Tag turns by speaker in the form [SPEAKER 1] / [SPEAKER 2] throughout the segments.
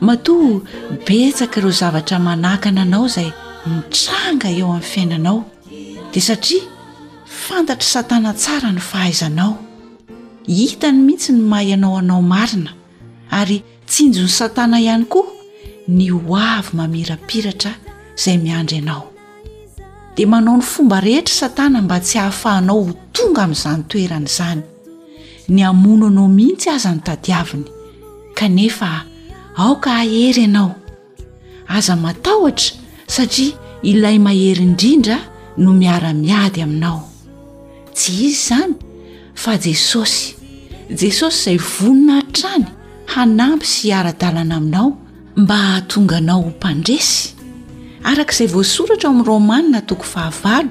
[SPEAKER 1] Matoa betsaka ireo zavatra manakana anao izay mitranga eo amin'ny fiainanao dia satria fantatr'i satana tsara ny fahaizanao hitany mihitsy ny maha ianao anao marina ary tsinjon'i satana ihany koa ny ho avy mamirapiratra izay miandry ianao dia manao ny fomba rehetra satana mba tsy hahafahanao ho tonga amin'izany toerana izany ny hamono anao mihitsy aza no tadiaviny kanefa aoka hahery ianao aza matahotra satria ilay mahery indrindra no miara-miady aminao tsy izy izany fa jesosy jesosy izay vonona hatrany hanampy sy hiara-dalana aminao mba hahatonga anao ho mpandresy araka izay voasoratra ao amin'ny romana toko fahavalo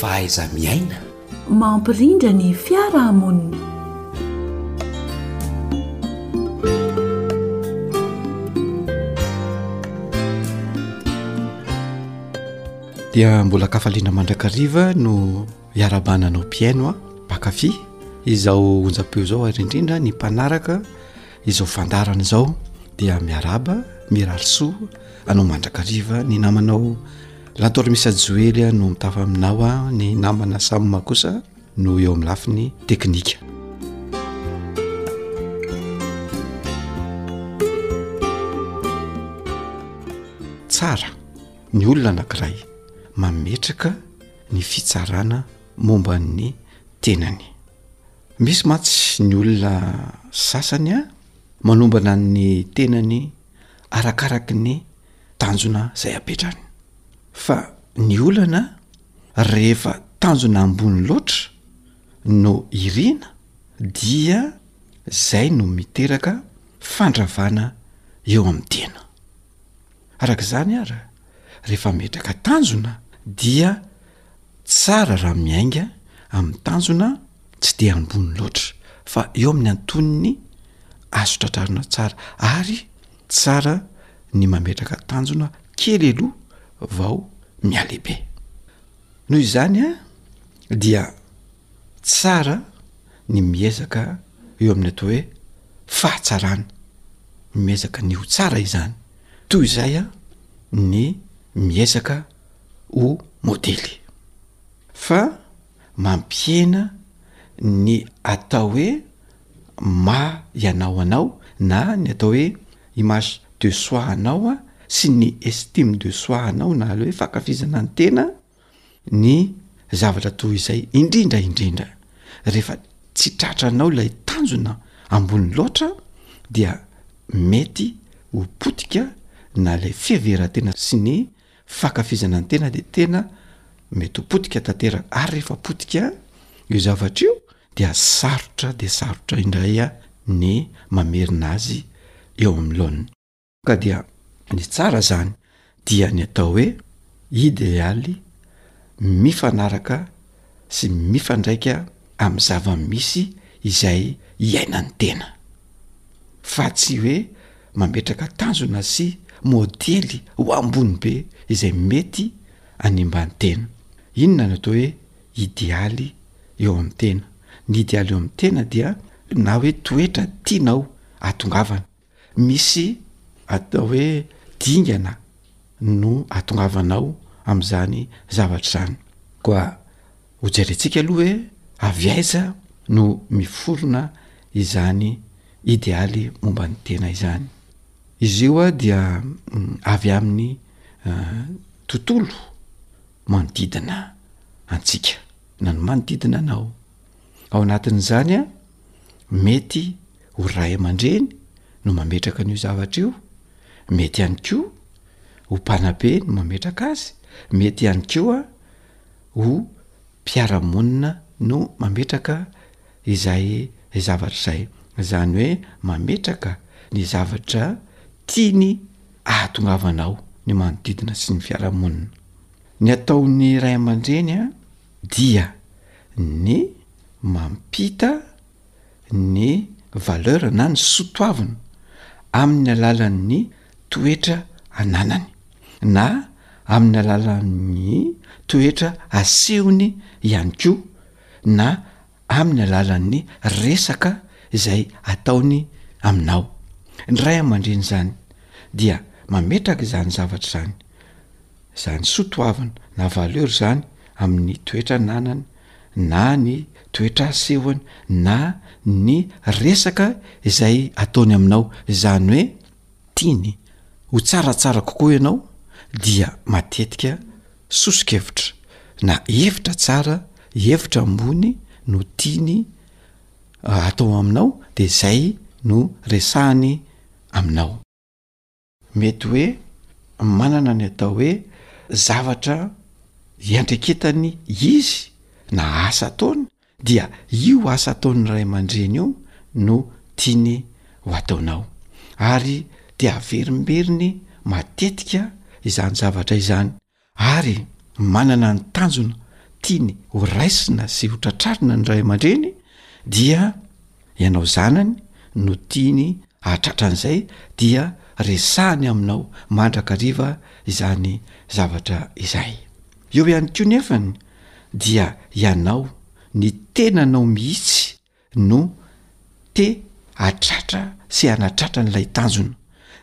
[SPEAKER 2] Fahaiza-miaina.
[SPEAKER 1] Mampirindra ny fiarahamonina.
[SPEAKER 3] Dia mbola an-kafaliana mandrakariva no. Iarahabana anao mpihaino a, mpankafy izao onjam-peo izao ary indrindra ny mpanaraka izao fandaharana izao dia miarahaba, mirary soa anao mandrakariva ny namanao Lantor Missa Joely a no mitafa aminao a, ny namana Sam kosa no eo amin'ny lafiny teknika. Tsara ny olona anankiray mametraka ny fitsarana momba ny tenany misy mantsy ny olona sasany a manombana ny tenany arakaraky ny tanjona izay apetrany fa ny olana rehefa tanjona ambony loatra no irina dia zay no miteraka fandravana eo amin'ny tena Araka izany ara, rehefa metraka tanjona dia tsara raha miainga amin'ny tanjona tsy dia ambony loatra fa eo amin'ny antonony azo tratrarina tsara ary tsara ny mametraka tanjona kely eloha vao mihalehibe. Noho izany dia. Tsara ny miezaka eo amin'ny atao hoe fahatsarana, ny miezaka ny ho tsara izany, toy izay ny miezaka ho modely. Fa mampihena ny atao hoe maha ianao anao na ny atao hoe image de soi anao sy ny estime de soi anao na le hoe fankafizana ny tena, ny zavatra toy izay indrindra indrindra rehefa tsy tratranao ilay tanjona ambony loatra dia mety ho potika na ilay fiheverantena sy ny fakafizana ny tena de tena mety ho potika tantera ary rehefa potika io zavatra io dia sarotra de sarotra indray a ny mamerina azy eo amin'ny laoniny Ka dia ny tsara zany dia ny atao hoe idealy mifanaraka sy mifandraika amin'ny zava-misy izay iainan'ny tena. Fa tsy hoe mametraka tanjona sy modely ho ambony be izay mety hanimba ny tena. Inona no atao hoe idealy eo amin'ny tena? Ny idealy eo amin'ny tena dia na hoe toetra tianao hatongavana. Misy atao hoe dingana no ahatongavanao amin'izany zavatra izany. Koa hojerentsika aloha hoe avy aiza no miforona izany idealy momba ny tena izany. Izy io dia avy amin'ny tontolo manodidina antsika na ny manodidina anao. Ao anatin'izany mety ho ray aman-dreny no mametraka an'io zavatra io, mety ihany koa ho mpanabe no mametraka azy, mety ihany koa ho mpiara-monina no mametraka izay zavatra izay, izany hoe mametraka ny zavatra tiany ahatongavana ao ny manodidina sy ny fiarahamonina. Ny ataon'ny ray aman-dreny dia ny mampita ny valeur na ny soa toavina amin'ny alalan'ny toetra ananany na amin'ny alalan'ny toetra asehony ihany koa na amin'ny alalan'ny resaka izay ataony aminao. Ny ray aman-dreny izany dia mametraka izany zavatra izany. Izany soa toavina na valeur izany amin'ny toetra ananany na ny toetra asehony na ny resaka izay ataony aminao. Izany hoe tiany ho tsaratsara kokoa ianao dia matetika soso-kevitra na hevitra tsara, hevitra ambony no tiany atao aminao de zay no resahany aminao. Mety hoe manana ny atao hoe zavatra iandraiketany izy na asa ataony dia io asa ataon'ny ray aman-dreny io no tiany ho ataonao ary dia averimberiny matetika izany zavatra izany ary manana ny tanjona tiany ho raisina sy ho tratrarina ny ray aman-dreny dia ianao zanany no tiany hahatratra an'izay dia resahany aminao mandrakariva izany zavatra izay eo ihany koa nefany dia ianao ny tenanao mihitsy no te hatratra sy hanatratra an'ilay tanjona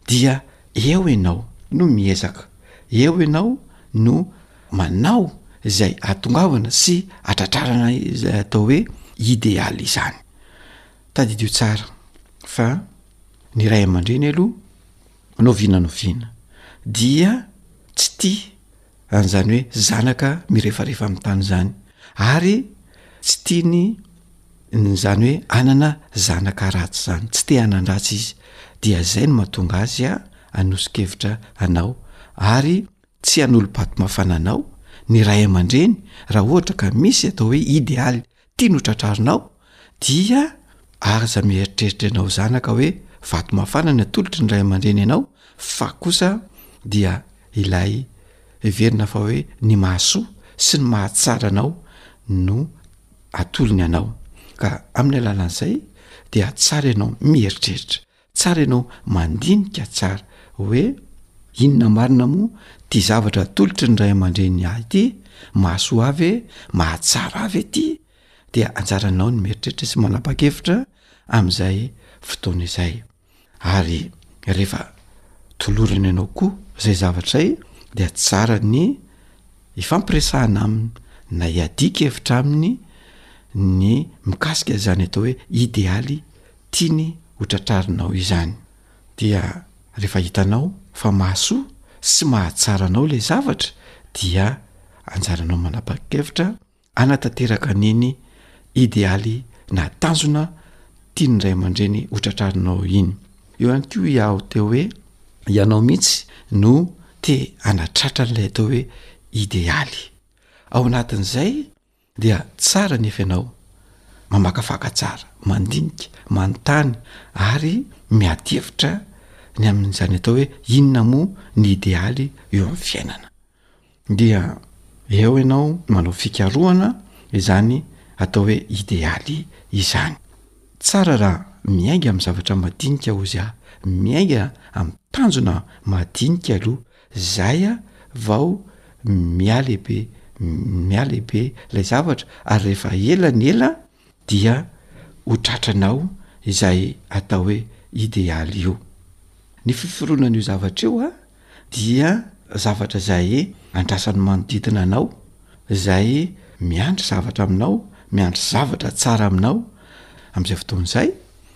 [SPEAKER 3] dia eo ianao no miezaka, eo ianao no manao izay hahatongavana sy hatratrarana izay atao hoe idealy izany. Tadidio tsara fa ny ray aman-dreny aloha, noviana noviana dia tsy tia an'izany hoe zanaka mirefarefa amin'ny tany izany ary tsy tiany ny izany hoe hanana zanaka ratsy izany, tsy te hanan-dratsy izy, dia izay no mahatonga azy hanoso-kevitra anao ary tsy hanolo-paty mafana anao ny ray aman-dreny raha ohatra ka misy atao hoe idealy Ity no tradrarinao dia arza mieritreritra ianao zanaka hoe vato mafana ny atolotry ny ray aman-dreny ianao fa kosa dia ilay heverina fa hoe ny mahasoa sy ny mahatsara anao no atolony anao ka amin'ny alalan'izay dia tsara ianao mieritreritra Tsara ianao mandinika tsara hoe inona marina moa ty zavatra atolotry ny ray aman-dreny ahy ty, mahasoa ve, mahatsara ve ty? dia anjaranao ny mieritreritra sy manapa-kevitra amin'izay fotoana izay ary rehefa tolorana ianao koa izay zavatra izay dia tsara ny ifampiresahana aminy na hiadian-kevitra aminy ny mikasika izany atao hoe idealy tiany ho tratrarinao izany. Dia rehefa hitanao fa mahasoa sy mahatsara anao ilay zavatra dia anjaranao manapa-kevitra hanatanteraka an'iny idealy na tanjona tian'ny ray aman-dreny ho tratrarinao iny. Eo ihany koa i Aho teo hoe ianao mihitsy no te hanatratra an'ilay atao hoe idealy. Ao anatin'izay, Dia tsara anefa ianao mamakafaka tsara, mandinika, manontany ary miady hevitra ny amin'izany atao hoe inona moa ny idealy eo amin'ny fiainana. Dia eo ianao manao fikarohana izany atao hoe idealy izany. Tsara raha miainga amin'ny zavatra madinika hozy aho, miainga amin'ny tanjona madinika aloha Zay a vao mihalebe mihalebe lay zavatra ary rehefa ela ny ela dia ho tratranao izay atao hoe idealy io. Ny fiforonan'io zavatra io a dia zavatra zay andrasan'ny manodidina anao zay miandry zavatra aminao miandry zavatra tsara aminao am'zay fotoana zay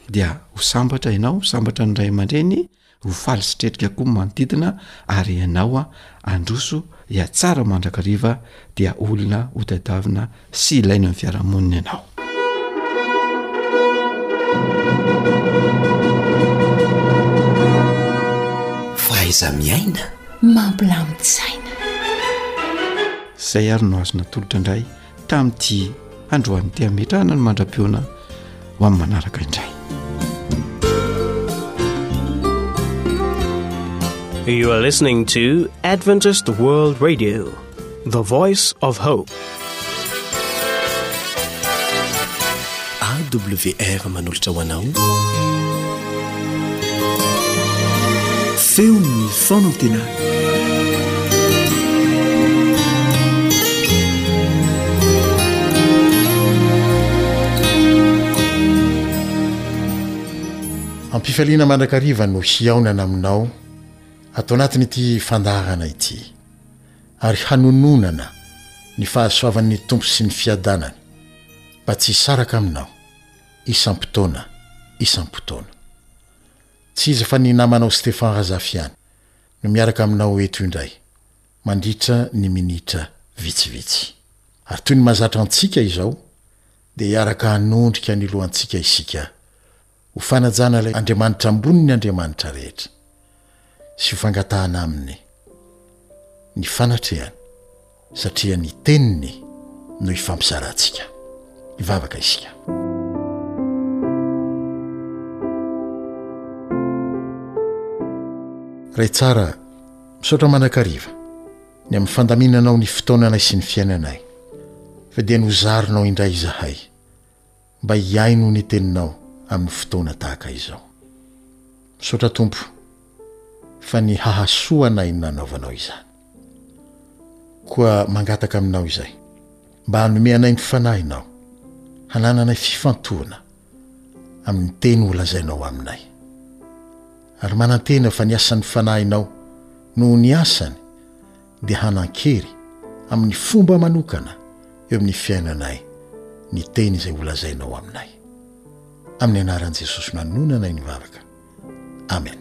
[SPEAKER 3] dia ho sambatra ianao sambatra ny ray aman-dreny Ho faly sy tretrika koa ny manodidina ary ianao an, androso hiatsara mandrakariva dia olona ho tadiavina sy ilaina amin'ny fiarahamonina ianao.
[SPEAKER 2] Fahaiza miaina
[SPEAKER 1] mampilamin-tsaina.
[SPEAKER 3] Izay ary no azon'atolotra indray tamin'ity androany ity ametrahana ny mandra-piona ho amin'ny manaraka indray
[SPEAKER 4] You are listening to Adventist World Radio, the voice of hope.
[SPEAKER 2] AWR manolotra ho anao Feon'ny Fanantenana
[SPEAKER 5] Ampifaliana mandrakariva no hihaonana aminao ato anatin'ity fandaharana ity. ary hanononana ny fahasoavan'ny Tompo sy ny fiadanany, mba tsy hisaraka aminao, isam-potoana isam-potoana. Tsy iza fa ny namanao Stephan Razafy ihany no miaraka aminao eto indray, mandritra ny minitra vitsivitsy. Ary toy ny mahazatra antsika izao, dia hiaraka hanondrika ny lohantsika isika Ho fanajana ilay Andriamanitra ambony ny andriamanitra rehetra sy ho fangatahana aminy ny fanatrehany satria ny teniny no hifampizarantsika. Hivavaka isika. Ray tsara, misaotra manakariva ny amin'ny fandaminanao ny fotoananay sy ny fiainanay fa dia nozarinao indray izahay. mba hihaino ny teninao amin'ny fotoana tahaka izao. Misaotra Tompo fa ny hahasoa anay no nanaovanao izany. Koa mangataka aminao izay mba hanome anay ny Fanahinao hanananay fifantohana amin'ny teny holazainao aminay. Ary manantena fa ny asan'ny Fanahinao noho ny asany dia hanan-kery amin'ny fomba manokana eo amin'ny fiainanay ny teny izay holazainao aminay. Amin'ny anaran'i Jesosy nanonana io ny vavaka. Amen.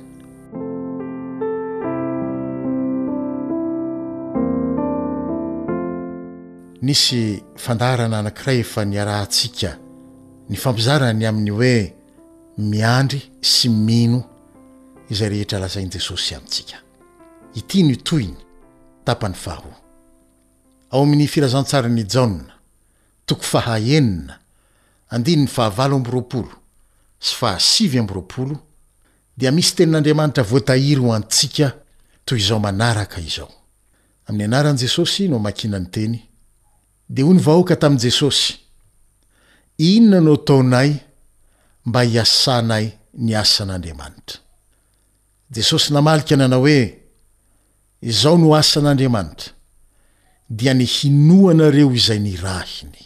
[SPEAKER 5] Nisy fandaharana anankiray efa niarahantsika nifampizara ny amin'ny hoe miandry sy mino izay rehetra lazain'i Jesosy amintsika. Ity no tohiny, tapany faharoa. Ao amin' ny Filazantsarin' i Jaona, toko faha enina, andininy fahavalo amby roapolo sy fahasivy amby roapolo, dia misy tenin' Andriamanitra voatahiry ho antsika toy izao manaraka izao, Amin' ny anaran' Jesosy no amakiana ny teny, dia hoy ny vahoaka tamin' Jesosy, Inona no ataonay mba hiasanay ny asan' Andriamanitra? Jesosy namalika nanao hoe, Izao no asan'Andriamanitra, dia ny hinoanareo izay nirahiny.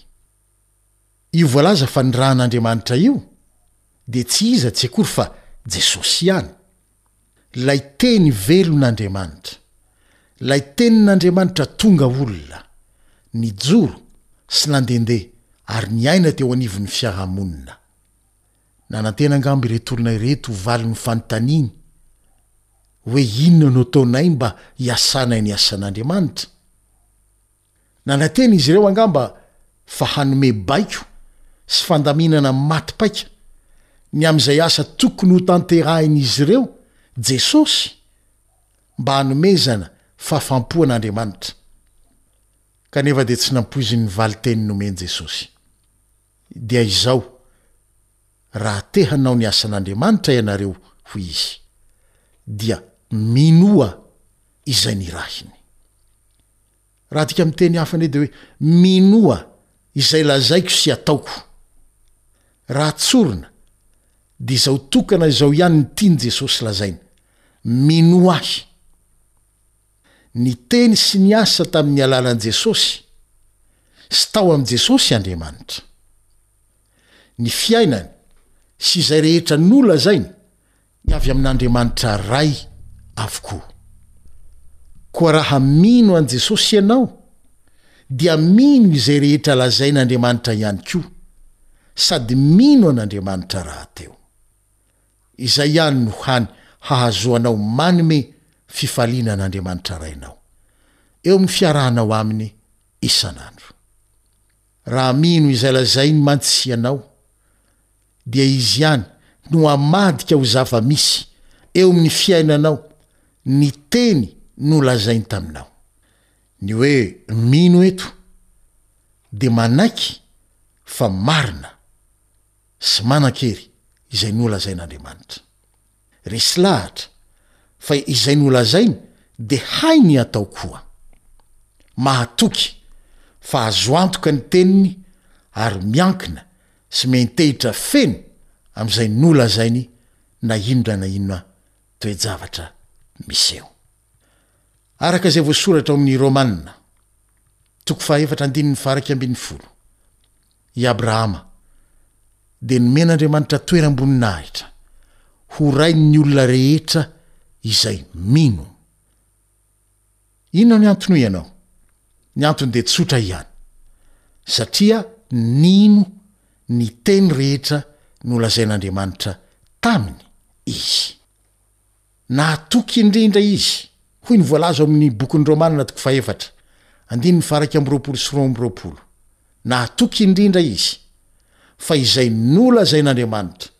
[SPEAKER 5] Io voalaza fa nirahan'Andriamanitra io dia tsy iza tsy akory fa Jesosy ihany. Ilay Teny velon'Andriamanitra, ilay Tenin'Andriamanitra tonga olona, nijoro sy nandehandeha ary niaina teo anivon'ny fiarahamonina. Nanantena angamba ireto olona ireto ho valin'ny fanontaniany hoe inona no ataonay mba hiasanay ny asan'Andriamanitra? Nanantena izy ireo angamba fa hanome baiko sy fandaminana maty paika ny amin'izay asa tokony hotanterahin'izy ireo Jesosy mba hanomezana fahafampo an'Andriamanitra. Kanefa dia tsy nampoiziny ny valin-teny nomen'i Jesosy. dia izao, Raha te hanao ny asan'Andriamanitra ianareo, hoy izy, dia minoa izay nirahiny. Raha adika amin'ny teny hafa indray dia hoe, minoa izay lazaiko sy ataoko. Raha tsorina, dia izao tokana izao ihany ny tian'i Jesosy lazaina, Minoa ahy. Ny Teny sy ny Asa tamin'ny alalan'i Jesosy sy tao amin'i Jesosy Andriamanitra. Ny fiainany sy izay rehetra nolazainy dia avy amin'Andriamanitra Ray avokoa. Koa raha mino an'i Jesosy ianao dia mino izay rehetra lazain'Andriamanitra ihany koa sady mino an'Andriamanitra rahateo. Izay ihany no hany hahazoanao manome fifaliana an'Andriamanitra Rainao, eo amin'ny fiarahanao Aminy isan'andro. Raha mino izay lazainy mantsy ianao, dia Izy ihany no hamadika ho zava-misy eo amin'ny fiainanao ny teny nolazainy taminao. Ny hoe mino eto dia manaiky fa marina sy manan-kery izay nolazain'Andriamanitra. Resy lahatra fa izay nolazainy dia hainy hatao koa. Mahatoky fa azo antoka ny teniny ary miankina sy miantehitra feno amin'izay nolazainy na inona na inona toe-javatra miseho. Araka izay voasoratra ao amin'ny Romana, toko fahaefatra andininy faha-iraika ambin'ny folo, i Abrahama, dia nomen'Andriamanitra toeram-boninahitra ho rain'ny olona rehetra izay mino. Inona no antony hoy ianao? Ny antony dia tsotra ihany, satria nino ny teny rehetra nolazain'Andriamanitra taminy izy. Nahatoky indrindra izy, hoy ny voalaza ao amin' ny Bokin' ny Rômanina toko fahefatra, andininy faha-iraika amby roapolo sy roa amby roapolo, Nahatoky indrindra izy, fa izay nolazain' Andriamanitra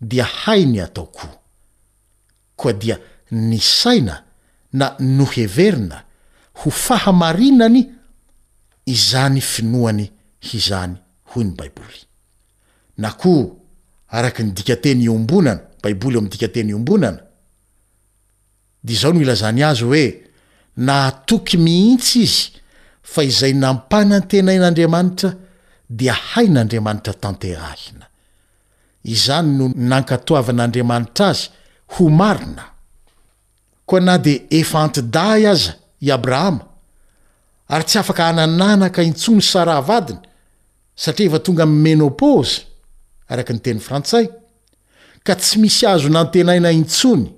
[SPEAKER 5] dia hay ny atao koa. Koa dia nisaina na noheverina ho fahamarinany izany finoany izany, hoy ny Baiboly. na koa araka ny dikanteny iombonana, Baiboly ao amin'ny dikanteny iombonana, dia izao no ilazany azy hoe, Nahatoky mihitsy izy fa izay nampanantenain'Andriamanitra dia hain'Andriamanitra tanterahina. Izany no nankatoavan'Andriamanitra azy ho marina. Koa na dia efa anti-dahy aza i Abrahama, ary tsy afaka hanan-anaka intsony i Saraha vadiny, satria efa tonga amin'ny menopause, araka ny teny frantsay, ka tsy misy azo nantenaina intsony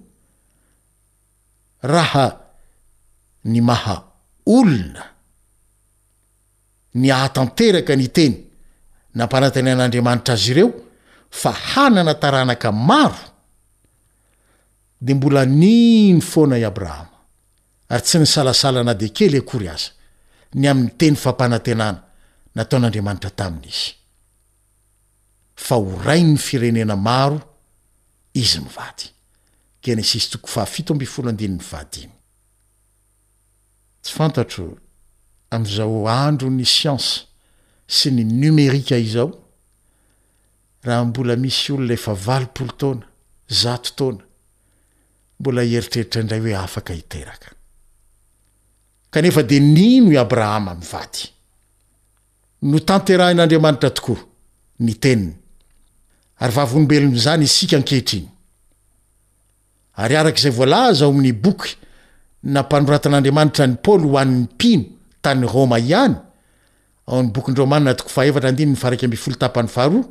[SPEAKER 5] raha ny maha olona ny hahatanteraka ny teny nampanantenain'Andriamanitra azy ireo fa hanana taranaka maro, dia mbola nino foana i Abrahama, ary tsy nisalasala na dia kely akory aza, ny amin'ny teny fampanantenana nataon'Andriamanitra taminy izy, fa ho rain'ny firenena maro izy mivady. Genesisy toko fahafito ambin'ny folo andininy fahadimy. Tsy fantatro amin'izao andron'ny siansa sy ny nomerika izao Raha mbola misy olona efa valopolo taona, zato taona, mbola hieritreritra indray hoe afaka hiteraka. Kanefa dia nino i Abrahama mivady. Notanterahin'Andriamanitra tokoa ny teniny, ary vavolombelon'izany isika ankehitriny. Ary araka izay voalaza ao amin'ny boky nampanoratan'Andriamanitra an'i Paoly ho an'ny mpino tany Roma ihany, ao amin'ny bokin'ny Romana toko fahefatra andininy faharaika ambin'ny folo tapany faharoa,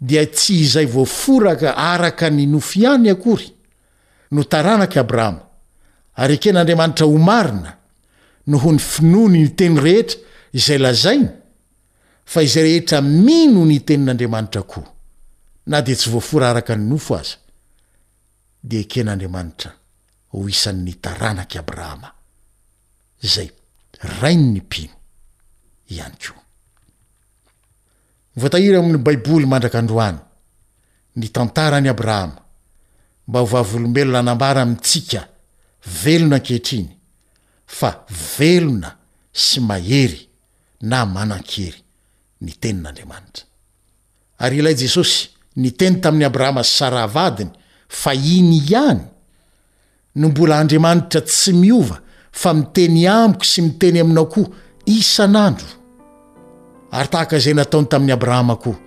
[SPEAKER 5] dia tsy izay voaforaka araka ny nofo ihany akory no taranak'i Abrahama, ary eken'Andriamanitra ho marina noho ny finoany ny teny rehetra izay lazainy, fa izay rehetra mino ny tenin'Andriamanitra koa, na dia tsy voafora araka ny nofo aza, dia eken'Andriamanitra ho isan'ny taranak'i Abrahama, izay rain'ny mpino ihany koa. Voatahiry ao amin'ny Baiboly mandrak'androany ny tantaran'i Abrahama, mba ho vavolombelona hanambara amintsika velona ankehitriny fa velona sy mahery na manan-kery ny Tenin'Andriamanitra. Ary ilay Jesosy niteny tamin'i Abrahama sy Saraha vadiny fa iny ihany no mbola Andriamanitra tsy miova fa miteny amiko sy miteny aminao koa isan'andro. Ary tahaka izay nataony tamin'i Abrahama koa,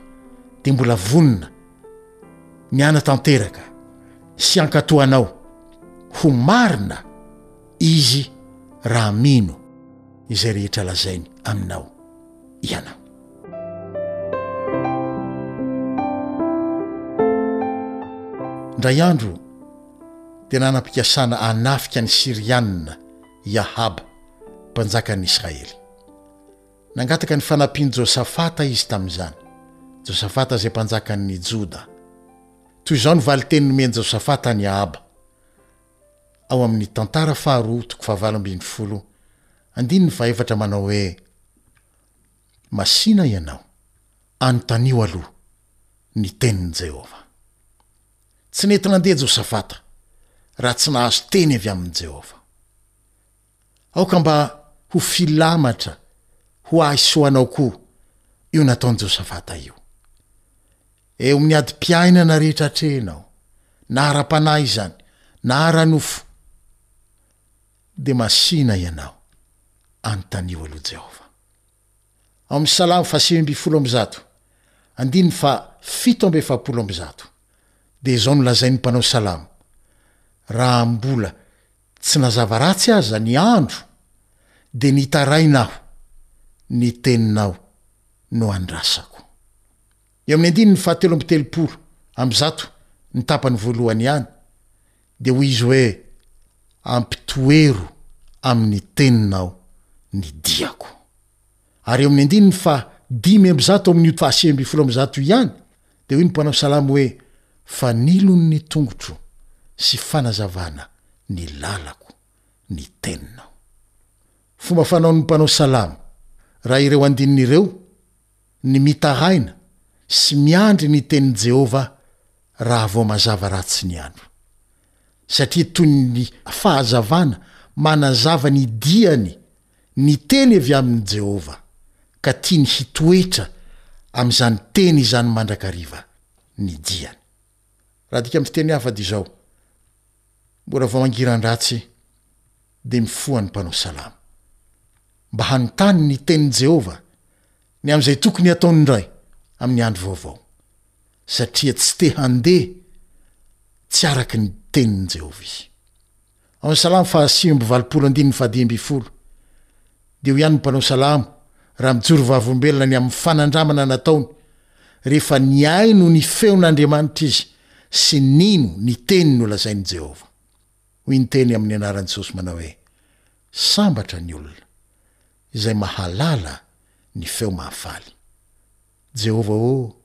[SPEAKER 5] dia mbola vonona ny hanatanteraka sy hankatoa anao ho marina izy raha mino izay rehetra lazainy aminao ianao ndray andro dia nanam-pikasana hanafika ny syrianina i ahaba mpanjakan'ny israely nangataka ny fanampian'i josafata izy tamin'izany josafata izay mpanjakan'ny joda toy izao ny valinteny nomen'i josafata ny ahaba ao amin'ny Tantara faharoa toko fahavalo ambin'ny folo andininy fahefatra manao hoe, Masìna ianao. Anontanio aloha ny tenin'i Jehovah. Tsy nety nandeha Josafata raha tsy nahazo teny avy amin'i Jehovah. Aoka mba ho filamatra ho ahy sy ho anao koa io nataon'i Josafata io. Eo amin'ny adim-piainana rehetra atrehinao, na ara-panahy izany, na ara-nofo, dia masìna ianao. Anontanio aloha Jehovah. Ao amin'ny Salamo fahasivy ambin'ny folo amby zato, andininy fahafito amby efapolo amby zato, dia izao no lazain'ny mpanao salamo, Raha mbola Tsy nazava ratsy aza ny andro dia nitaraina aho, ny teninao no andrasako. Eo amin'ny andininy fahatelo amby telopolo amby zato ny tapany voalohany ihany dia hoy izy hoe, Ampitoero amin'ny teninao ny diako. Ary eo amin'ny andininy faha dimy amby zato ao amin'io faha sivy ambin'ny folo amby zato io ihany Dia hoy ny mpanao salamo hoe, Fanilony ny tongotro sy fanazavana ny lalako ny teninao. Fomba fanaon'ny mpanao salamo, raha ireo andininy ireo, ny mitaraina sy miandry ny tenin'i Jehovah raha vao mazava ratsy ny andro. Satria toy ny fahazavana manazava ny diany Miteny avy amin'i Jehovah, ka tiany hitoetra amin'izany teny izany mandrakariva ny diany. Raha adika amin'ny fiteny hafa dia izao, Mbola vao mangiran-dratsy, dia mifoha ny mpanao salamo. Mba hanontany ny tenin'i Jehovah ny amin'izay tokony hataony indray amin'ny andro vaovao, satria tsy te handeha tsy araka ny tenin'i Jehovah izy. Ao amin'ny Salamo faha sivy amby valopolo andininy faha dimy ambin'ny folo dia hoy ihany ny mpanao salamo raha mijoro vavolombelona ny amin'ny fanandramana nataony rehefa nihaino ny feon'Andriamanitra izy sy nino ny teny nolazain'i Jehovah. Hoy ny teny amin'ny anaran'i Jesosy manao hoe, Sambatra ny olona izay mahalala ny feo mahafaly. Jehovah ô,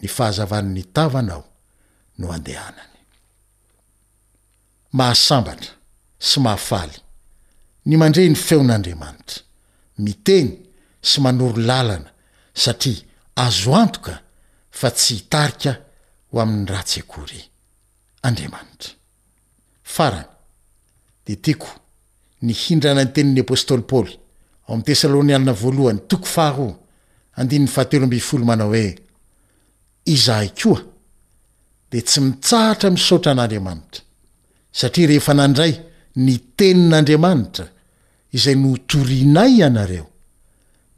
[SPEAKER 5] ny fahazavan'ny tavanao no andehanany. Mahasambatra sy mahafaly ny mandre ny feon'Andriamanitra miteny sy manoro lalana satria azo antoka fa tsy hitarika ho amin'ny ratsy akory Andriamanitra. Farany, dia tiako ny hindrana ny tenin'ny apostoly Paoly ao amin'ny Tesalonianina Voalohany toko faharoa, andininy fahatelo ambin'ny folo manao hoe, Izahay koa dia tsy mitsahatra misaotra an'Andriamanitra, satria rehefa nandray ny Tenin'Andriamanitra izay notorianay ianareo,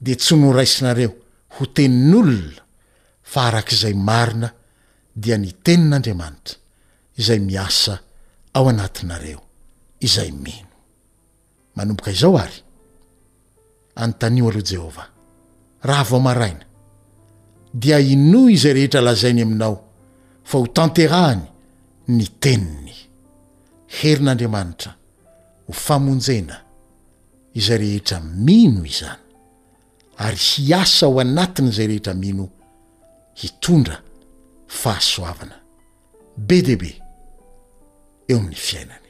[SPEAKER 5] dia tsy noraisinareo ho tenin'olona, fa araka izay marina dia ny Tenin'Andriamanitra izay miasa ao anatinareo izay mino. Manomboka izao àry, anontanio aloha Jehovah, raha vao maraina, dia hinoy izay rehetra lazainy aminao, fa hotanterahany ny teniny. Herin'Andriamanitra ho famonjena izay rehetra mino izany, ary hiasa ao anatin'izay rehetra mino hitondra fahasoavana be dia be eo amin'ny fiainany.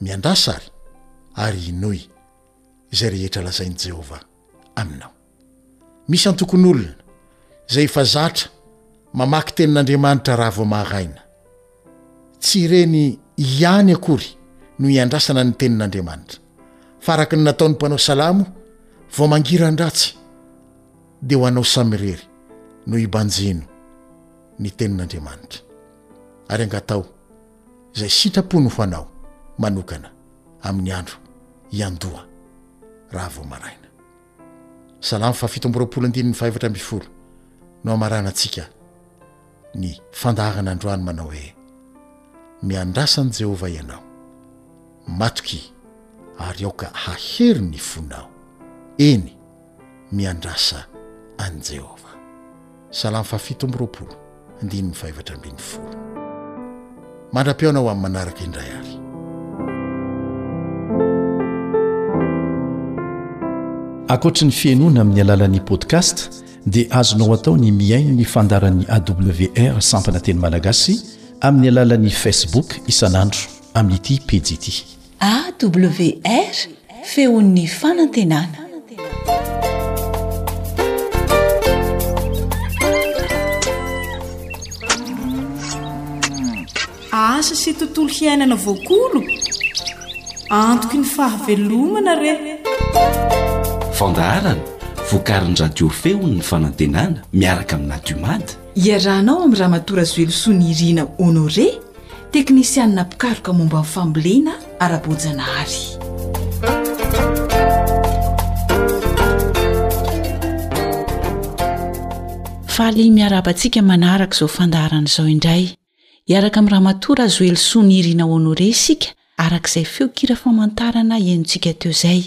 [SPEAKER 5] Miandrasa àry, ary hinoy izay rehetra lazain'i Jehovah aminao. Misy antokon'olona izay efa zatra mamaky Tenin'Andriamanitra raha vao maraina. Tsy ireny ihany akory no iandrasana ny Tenin'Andriamanitra, fa araka ny nataon'ny mpanao salamo, Vao mangiran-dratsy, dia ho anao samirery no hibanjino ny Tenin'Andriamanitra. Ary angatao izay sitrapony ho anao manokana amin'ny andro hiandoha raha vao maraina. Salamo fahafito amby roapolo andininy fahefatra ambin'ny folo no hamaranantsika ny fandaharana androany manao hoe, Miandrasa an'i Jehovah ianao, matokia ary aoka hahery ny fonao, eny, miandrasa an'i Jehovah. Salamo fahafito amby roapolo, andininy fahefatra ambin'ny folo. Mandra-pihaona ho amin'ny manaraka indray àry.
[SPEAKER 6] Ankoatry ny fihainoana amin'ny alalan'ny podcast dia azonao atao ny mihaino ny fandaharan'ny AWR sampana teny malagasy amin'ny alalan'ny Facebook isan'andro amin'ity pejy ity.
[SPEAKER 1] AWR, Feon'ny Fanantenana.
[SPEAKER 7] Asa sy tontolo hiainana voakolo, antoky ny fahavelomana re.
[SPEAKER 2] Fandaharana vokarin'ny Radio Feon'ny Fanantenana miaraka
[SPEAKER 7] amin'ny Nadiomad. Iarahanao amin'i Ramatoa Razoelosoa Nirina Honoré, teknisianina mpikaroka momba ny fambolena ara-boajanahary.
[SPEAKER 1] Faly miarahaba antsika manaraka izao fandaharana izao indray. Hiaraka amin'i Ramatoa Razoelosoa Nirina Honoré isika araka izay feon-kira famantarana henontsika teo izay.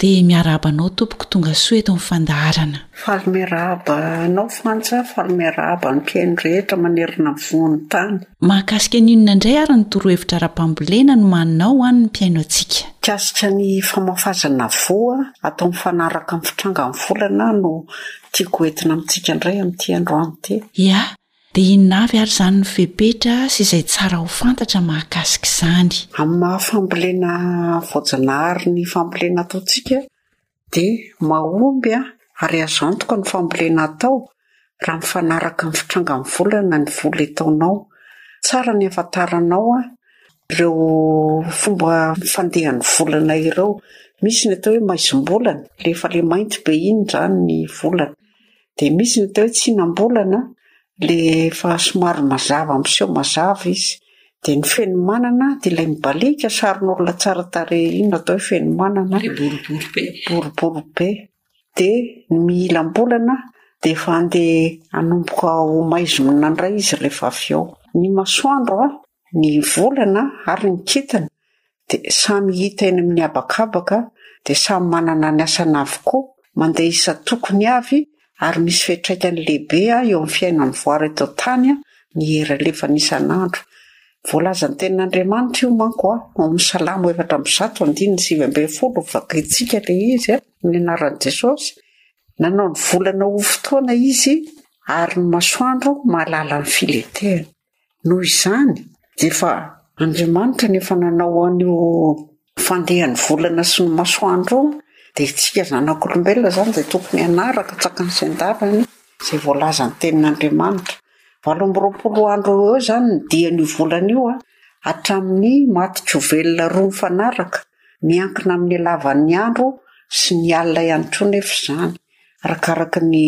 [SPEAKER 1] Dia miarahaba anao tompoko tonga soa eto ny fandaharana.
[SPEAKER 8] Faly miarahaba anao Frantsa, faly miarahaba ny mpihaino rehetra manerana ny vohon'ny tany.
[SPEAKER 1] Mahakasika ny inona indray ary ny torohevitra ara-pambolena no manao ho an'ny mpihaino antsika?
[SPEAKER 8] Mikasika ny famafazana voa atao mifanaraka amin'ny fitrangan'ny volana aho no tiako ho entina amintsika indray amin'ity androany ity.
[SPEAKER 1] Iah, Dia inona avy ary izany ny fepetra sy izay tsara ho fantatra mahakasika izany?
[SPEAKER 8] Amin'ny maha fambolena voajanahary ny fambolena ataontsika dia mahomby ary azo antoka ny fambolena atao raha mifanaraka amin'ny fitrangan'ny volana ny voly ataonao. Tsara ny hafantaranao ireo fomba fandehan'ny volana ireo. Misy ny atao hoe maizim-bolana, rehefa ilay mainty be iny izany ny volana. dia misy ny atao hoe tsinam-bolana le efa somary mazava miseho mazava izy, dia ny fenomanana dia ilay mibaliaka sarin'olona tsara tarehy iny no atao hoe fenomanana, le boribory be, boribory be, dia ny mihilam-bolana dia efa andeha hanomboka ho maizina indray izy rehefa avy eo, ny masoandro, ny volana ary ny kintana dia samy hita eny amin'ny habakabaka dia samy manana ny asany avokoa, mandeha isan-tokony avy ary misy fiantraikany lehibe eo amin'ny fiainan'ny voary eto an-tany ny hery alefany isan'andro. Voalazan'ny Tenin'Andriamanitra io manko ao amin'ny Salamo efatra amby zato andininy sivy ambin'ny folo, vakintsika ilay izy, ny anaran'i Jesosy, Nanao ny volana ho fotoana Izy ary ny masoandro mahalala ny filenteany. Noho izany, efa Andriamanitra no efa nanao an'io fandehan'ny volana sy ny masoandro io, dia isika zanak'olombelona izany dia tokony hanaraka tsy hakany sy handaharany izay voalazan'ny Tenin'Andriamanitra. Valo amby roapolo andro eo ho eo izany ny dian'io volana io, hatramin'ny maty jovelina roa mifanaraka. Miankina amin'ny halavan'ny andro sy ny alina ihany koa anefa izany. Arakaraky ny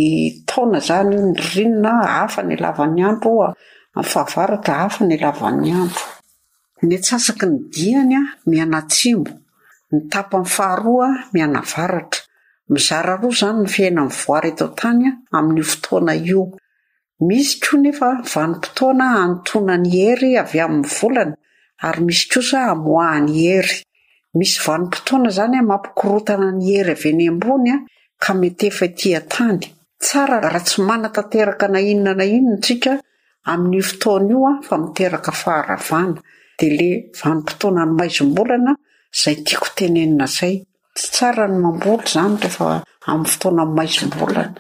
[SPEAKER 8] taona izany io ny ririnina, hafa ny halavan'ny andro, amin'ny fahavaratra hafa ny halavan'ny andro. Ny antsasaky ny diany mianatsimo, ny tapany faharoa mianavaratra. Mizara roa izany ny fiainan'ny voara eto an-tany amin'io fotoana io. Misy koa nefa vanim-potoana hanintonan'i Hery avy amin'ny volana ary misy kosa hamoahan'i Hery. Misy vanim-potoana izany mampikorontana an'i Hery avy eny ambony ka mitefa ety an-tany. Tsara raha tsy manatanteraka na inona na inona isika amin'io fotoana io fa miteraka faharavana. Dia ilay vanim-potoanan'ny maizim-bolana izay tiako tenenina izay. Tsy tsara ny mamboly izany rehefa amin'ny fotoana maisombolana.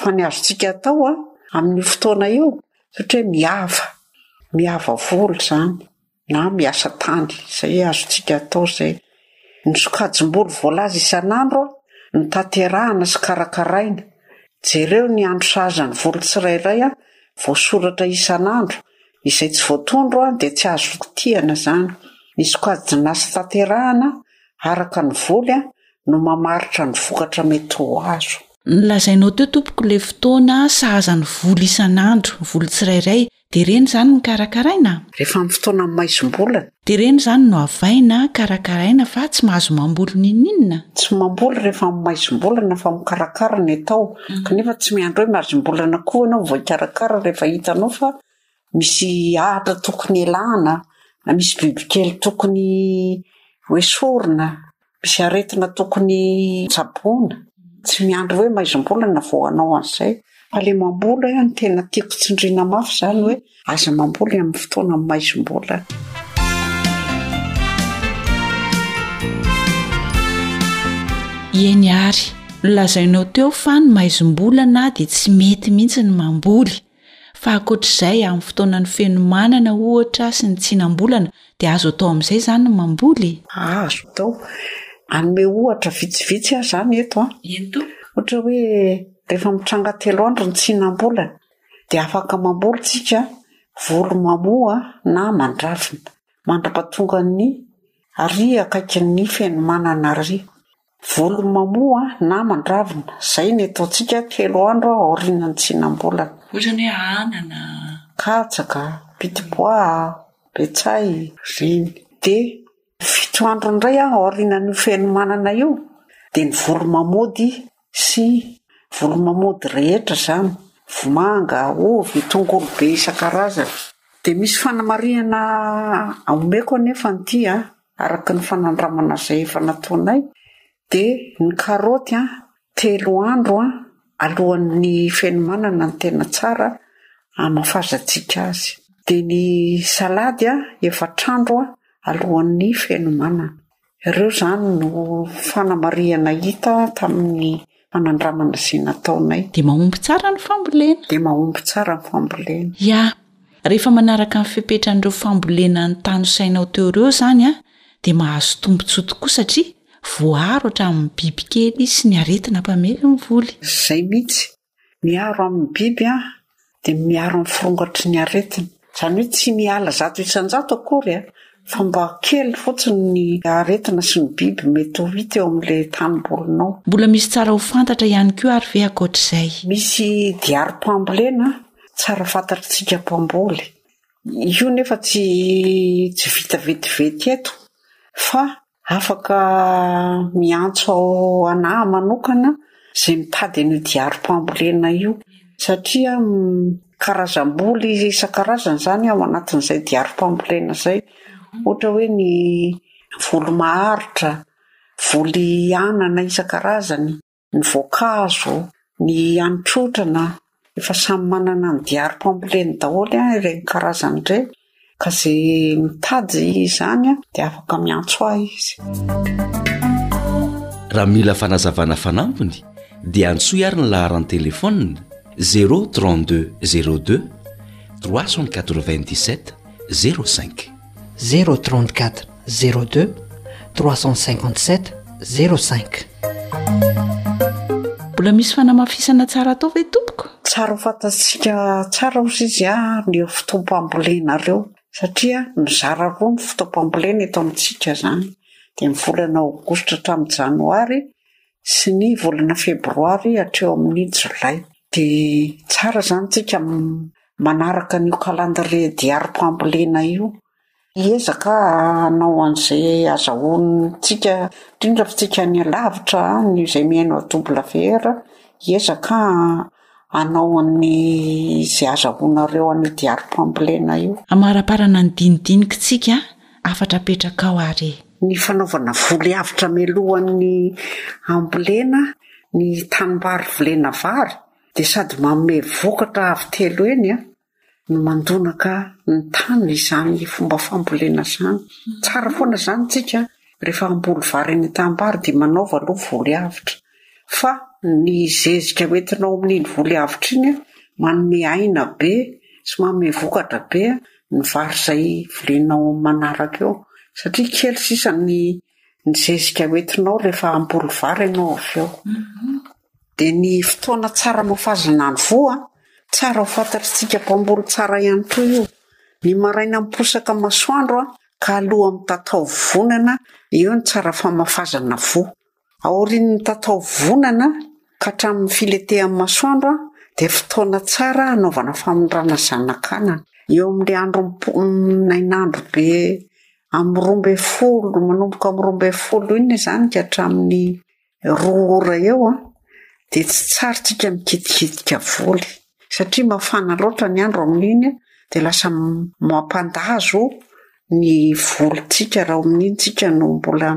[SPEAKER 8] Fa ny azontsika atao amin'io fotoana io, ohatra hoe miava, miava voly izany na miasa tany. Izay azontsika atao izay. Ny sokajim-boly voalaza isan'andro no tanterahina sy karakaraina. Jereo ny andro sahaza ny voly tsirairay voasoratra isan'andro. Izay tsy voatondro dia tsy azo kitihana izany. Ny sokajin'asa tanterahina Araka ny voly no mamaritra ny vokatra mety ho azo.
[SPEAKER 1] Ny lazainao teo tompoko le fotoana sahaza ny voly isan'andro, ny voly tsirairay, de reny zany no karakaraina?
[SPEAKER 8] Rehefa amin'ny fotoanan'ny maizimbolana.
[SPEAKER 1] De reny zany no avaina, karakaraina fa tsy mahazo mamboly n'inon'inona?
[SPEAKER 8] Tsy mamboly rehefa amin'ny maizimbolana fa mikarakara ny atao, kanefa tsy miandry hoe mazimbolana koa enao vao hikarakara rehefa hitanao fa misy ahitra tokony ialana, na misy bibikely tokony hoesorina, misy aretina tokony tsaboina. Tsy miandry hoe maizimbolana vao hanao an'izay fa le mamboly no tena tiako tsindriana mafy zany hoe aza mamboly amin'ny fotoana maizimbolana.
[SPEAKER 1] Eny ary, nolazainao teo fa ny maizimbolana dia tsy mety mihitsy ny mamboly. Fa ankoatra izay, amin'ny fotoanan'ny fenomanana, ohatra, sy ny tsinam-bolana, dia azo atao amin'izay izany ny mamboly e?
[SPEAKER 8] Azo atao. Hanome ohatra vitsivitsy aho izany eto an.
[SPEAKER 1] Eny tompoko.
[SPEAKER 8] Ohatra hoe rehefa mitranga telo andro ny tsinam-bolana, dia afaka mamboly isika voly mamoa na mandravina, mandrapatongan'ny ary akaikin'ny fenomanana ary. Volony mamoa na mandravina, izay ny ataontsika telo andro aorianan'ny tsinam-bolana.
[SPEAKER 1] Ohatrany hoe anana.
[SPEAKER 8] Katsaka, pitipois, betsahy, reny. Dia fito andro indray aorianan'io fenomanana io dia ny volo mamody sy volo mamody rehetra izany, vomanga, ovy, tongolo be isan-karazany. Dia misy fanamarihana omeko anefa an'ity an! araka ny fanandramana izay efa nataonay dia ny karaoty an telo andro an alohan'ny fenomanana no tena tsara hamafazantsika azy dia ny salady an efatr'andro an alohan'ny fenomanana ireo izany no fanamarihana hita tamin'ny Fanandramana izay nataonay.
[SPEAKER 1] Dia mahomby tsara ny fambolena.
[SPEAKER 8] Dia mahomby tsara ny fambolena.
[SPEAKER 1] Ya, rehefa manaraka ny fepetran'ireo fambolena notanosainao teo ireo izany dia mahazo tombontsoa tokoa satria voaaro hatramin'ny bibikely sy ny aretina mpamely ny voly.
[SPEAKER 8] Izay mihitsy, miaro amin'ny biby aho dia miaro ny firongatry ny aretina. Izany hoe tsy miala zato isan-jato akory fa mba kely fotsiny ny aretina sy ny biby mety ho hita eo amin'ilay tanimbolinao.
[SPEAKER 1] Mbola misy tsara ho fantatra ihany koa ary ve ankoatr'izay?
[SPEAKER 8] Misy diarim-pambolena tsara fantatr'isika mpamboly. Io nefa tsy vita vetivety eto fa Afaka miantso ao anah manokana zay mitady an'io diarim-pambolena io satria karazam-boly isan-karazany zany ao anatin'izay diarim-pambolena zay, ohatra hoe ny voly maharitra, voly anana isan-karazany. ny voankazo, ny hanintrotrana, efa samy manana ny diary complet-ny daholo ireny karazany ireny ka izay mitady izany dia afaka miantso ahy izy.
[SPEAKER 2] Raha mila fanazavana fanampiny dia antsoy ary ny laharan'ny telefaonina, zéro trente-deux zéro deux
[SPEAKER 9] trois cent quatre-vingt-dix-sept zéro
[SPEAKER 10] cinq.
[SPEAKER 9] zéro trente quatre zéro deux trois cent cinquante sept zéro cinq
[SPEAKER 1] mbola misy fanamafisana tsara atao ve tompoko
[SPEAKER 8] tsara ho fantatsika tsara ozy izy a ny fotoam-pambolenareo satria mizara roa ny fotoam-pambolena eto amintsika zany dia ny volana aogositra hatramin'ny janoary sy ny volana febroary hatreo amin'ny jolay. Dia tsara izany tsika manaraka an'io calendrier diarim-pambolena io. Hiezaka hanao an'izay azahoantsika, indrindra fa tsika any alavitra any izay mihaino WR, hiezaka Hanao ny izay azahoanareo an'io diarim-pambolena io.
[SPEAKER 1] Amaraparana ny dinidinikintsika hafatra apetrakao ary e.
[SPEAKER 8] Ny fanaovana voly avotra mialohan'ny hambolena ny tanimbary volena vary dia sady manome vokatra avo telo heny an! no mandonaka ny tany izany fomba fambolena zany tsara foana zany tsika rehefa hamboly vary any antambara dia manaova aloha voly avotra fa ny zezika hoentinao amin'iny voly avotra iny a manome aina be sy manome vokatra be ny vary izay volenao amin'ny manaraka eo satria kely sisa ny ny zezika hoentinao rehefa hamboly vary ianao avy eo dia ny fotoana tsara amafazana ny voa, tsara ho fantatr'isika mpamboly tsara ihany koa io, ny maraina miposaka masoandro ka alohan'ny mitataovonana eo ny tsara famafazana voa, aorian'ny mitataovonana ka hatramin'ny filentehan'ny masoandro dia fotoana tsara hanaovana famindrana zanakanana, eo amin'ilay andro nainandro be amin'ny roa ambin'ny folo manomboka amin'ny roa ambin'ny folo iny izany ka hatramin'ny roa ora eo dia tsy tsara tsika mikitikitika voly satria mafana loatra ny andro amin'iny dia lasa mampandazo ny volontsika raha amin'iny tsika no mbola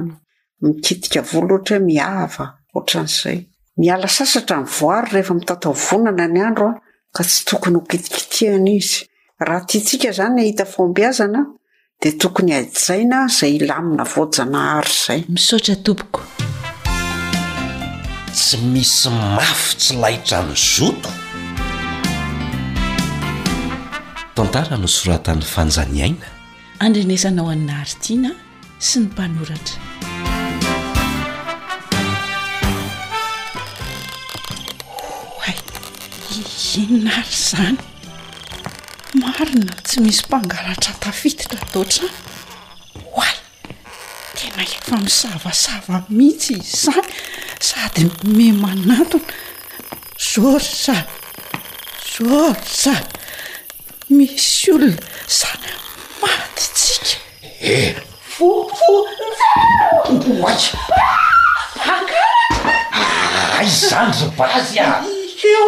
[SPEAKER 8] mikitika voly ohatra hoe miava ohatran'izay. Miala sasatra ny voary rehefa mitataovonana ny andro ka tsy tokony ho kitikitihana izy. Raha tiantsika izany hahita fahombiazana Dia tokony hajaina izay lamina voajanahary izay.
[SPEAKER 1] Misaotra tompoko.
[SPEAKER 2] Tsy misy mafy tsy laitra ny zoto. Tantara nosoratan'i Fanja Niaina.
[SPEAKER 1] Andrenesana ho an'i Nahary Tiana sy ny mpanoratra. Oay! Inona ary izany? Marina tsy misy mpangalatra tafiditra ato an-trano. Oay! Tena efa misavasava mihitsy izy izany sady miha-manantona. George! George! Misy olona
[SPEAKER 2] izany amadintsika. Eh! Vonjeo! Oay! Mpangalatra! Aiza izany ry Vazy a?
[SPEAKER 1] Eo!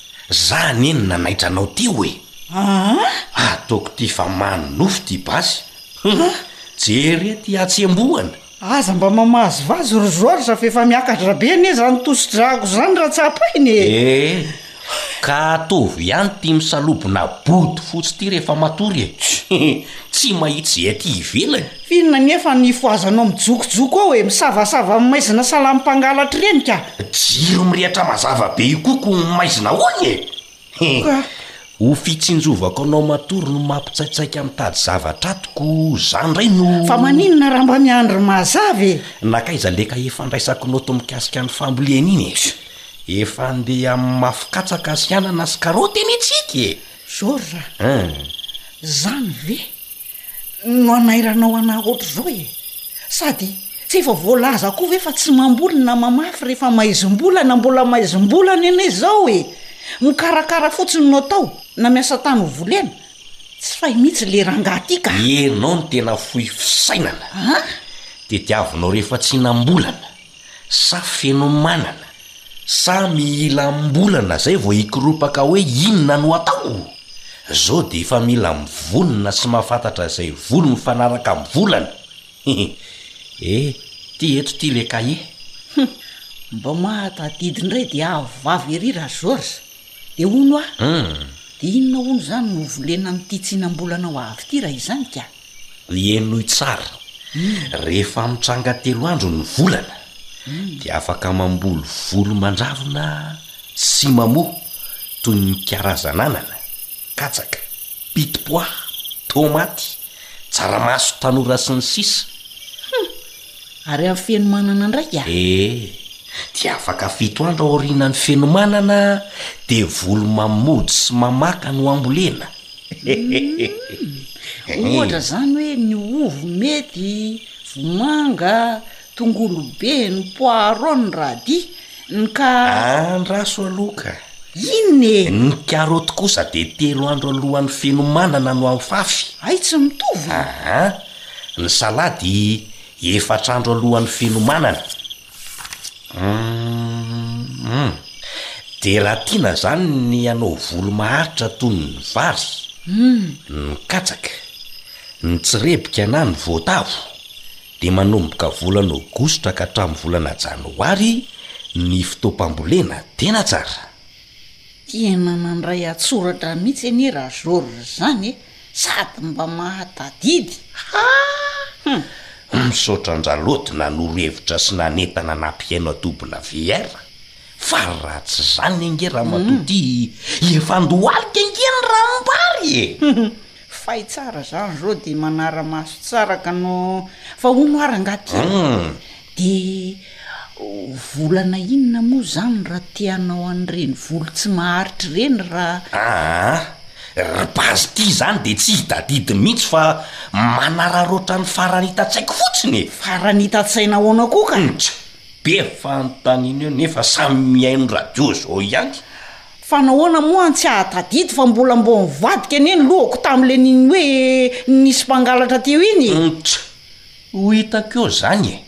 [SPEAKER 1] Za
[SPEAKER 2] anie no nanaitra anao teo e! Aa? Ataoko ty fa mamy nofo ty basy. Hum! Jereo ty hatsembohana.
[SPEAKER 1] Aza mba mamahazo vazo ry Georges fa efa miakatra be anie zany tosi-drako zany raha tsapaina e!
[SPEAKER 2] Ee, ka ataovy ihany ty misalobona bodofotsy ty rehefa matory e! Tsy mahitsy izay aty ivelany.
[SPEAKER 1] F'inona anefa no ifohazanao mijokojoko ao e? Misavasava amin'ny maizina sahala amin'ny mpangalatra ireny ka!
[SPEAKER 2] Jiro mirehatra mazava be io koa ko maizina hono e! He! Ho fitsinjovako anao matory no mampitsaitsaika mitady zavatra ato ko za indray no.
[SPEAKER 1] Fa maninona raha mba miandry mazava e?
[SPEAKER 2] Nankaiza le kahie fandraisako note mikasika ny fambolena iny e? Efa andeha amin'ny mafy katsaka sy anana sy karaoty anie tsika e!
[SPEAKER 1] Georges
[SPEAKER 2] a! An!
[SPEAKER 1] Zany ve? no hanairanao anà ohatr'izao e! Sady tsy efa voalaza koa ve fa tsy mamboly na mamafy rehefa maizim-bola na mbola maizim-bola ny anay izao e! Mikarakara fotsiny no atao na miasa tany ho volena? Tsy fay mihitsy le rangahy ty ka!
[SPEAKER 2] Ianao no tena fohy fisainana!
[SPEAKER 1] An?
[SPEAKER 2] Tediavinao rehefa tsy nambolana! Sa fenomanana? Sa mihilam-bolana zay vao hikoropaka hoe inona no atao? Zao dia efa mila mivonona sy mahafantatra izay voly mifanaraka amin'ny volana. Hehe. Eh, ty eto ty le cahier.
[SPEAKER 1] Hum, mba mahatadidy indray dia avy ery Ra-Georges. Dia hono aho,
[SPEAKER 2] Hum.
[SPEAKER 1] dia inona hono izany no hovolena amin'ity tsinam-bolana ho avy ity raha izany ka?
[SPEAKER 2] Henoy tsara, Rehefa mitranga telo andro ny volana, dia afaka mamboly voly mandravona sy mamoa toy ny karazan'anana, katsaka, pitipois, tomaty, tsaramaso tanora sy ny sisa.
[SPEAKER 1] Ary amin'ny fenomanana ndraika?
[SPEAKER 2] Ee, dia afaka fito andro aorianan'ny fenomanana dia voly mamody sy mamaka no ambolena.
[SPEAKER 1] Hum, ohatra izany hoe ny ovy mety, vomanga, tongolo be, ny poireau, ny radis, ny ka.
[SPEAKER 2] Andraso aloha ka.
[SPEAKER 1] Inona e?
[SPEAKER 2] Ny karaoty kosa dia telo andro alohan'ny fenomanana no afafy.
[SPEAKER 1] Hay tsy mitovy
[SPEAKER 2] e! Aa. Ny salady efatra andro alohan'ny fenomanana. Humm. Dia raha tiana izany ny hanao volo maharitra toy ny vary, ny katsaka, ny tsirebika na ny voatavo dia manomboka volana aogositra ka hatramin'ny volana janoary ny fotoam-pambolena, tena tsara.
[SPEAKER 1] Tena nandray an-tsoratra mihitsy anie ra Georges zany e! Sady mba mahatadidy! Haa!
[SPEAKER 2] Misaotra an-dRaloto nanoro hevitra sy nanentana nampihaino a WR a! Fa raha tsy izany ange Ramatoa ity efa andohalika ange ny ranombary e!
[SPEAKER 1] Fay tsara zany zao de manara maso tsara ka no fa hono ary
[SPEAKER 2] angaha kely
[SPEAKER 1] de volana inona moa zany ra te hanao an'ireny volo tsy maharitra ireny ra
[SPEAKER 2] Aa ry base ity zany de tsy hitadidy mihitsy fa manararaotra ny farany hitan-tsaiko fotsiny e!
[SPEAKER 1] Farany hitan-tsaina ahoana koa ka?
[SPEAKER 2] Tch! Be fanontaniana eo nefa samy mihaino radio zao ihany.
[SPEAKER 1] Fa nahoana moa any tsy ahatadidy fa mbola mbô nivadika anie ny lohako tam le niny hoe nisy mpangalatra teo iny
[SPEAKER 2] e! Ntch! ho hitako eo zany e!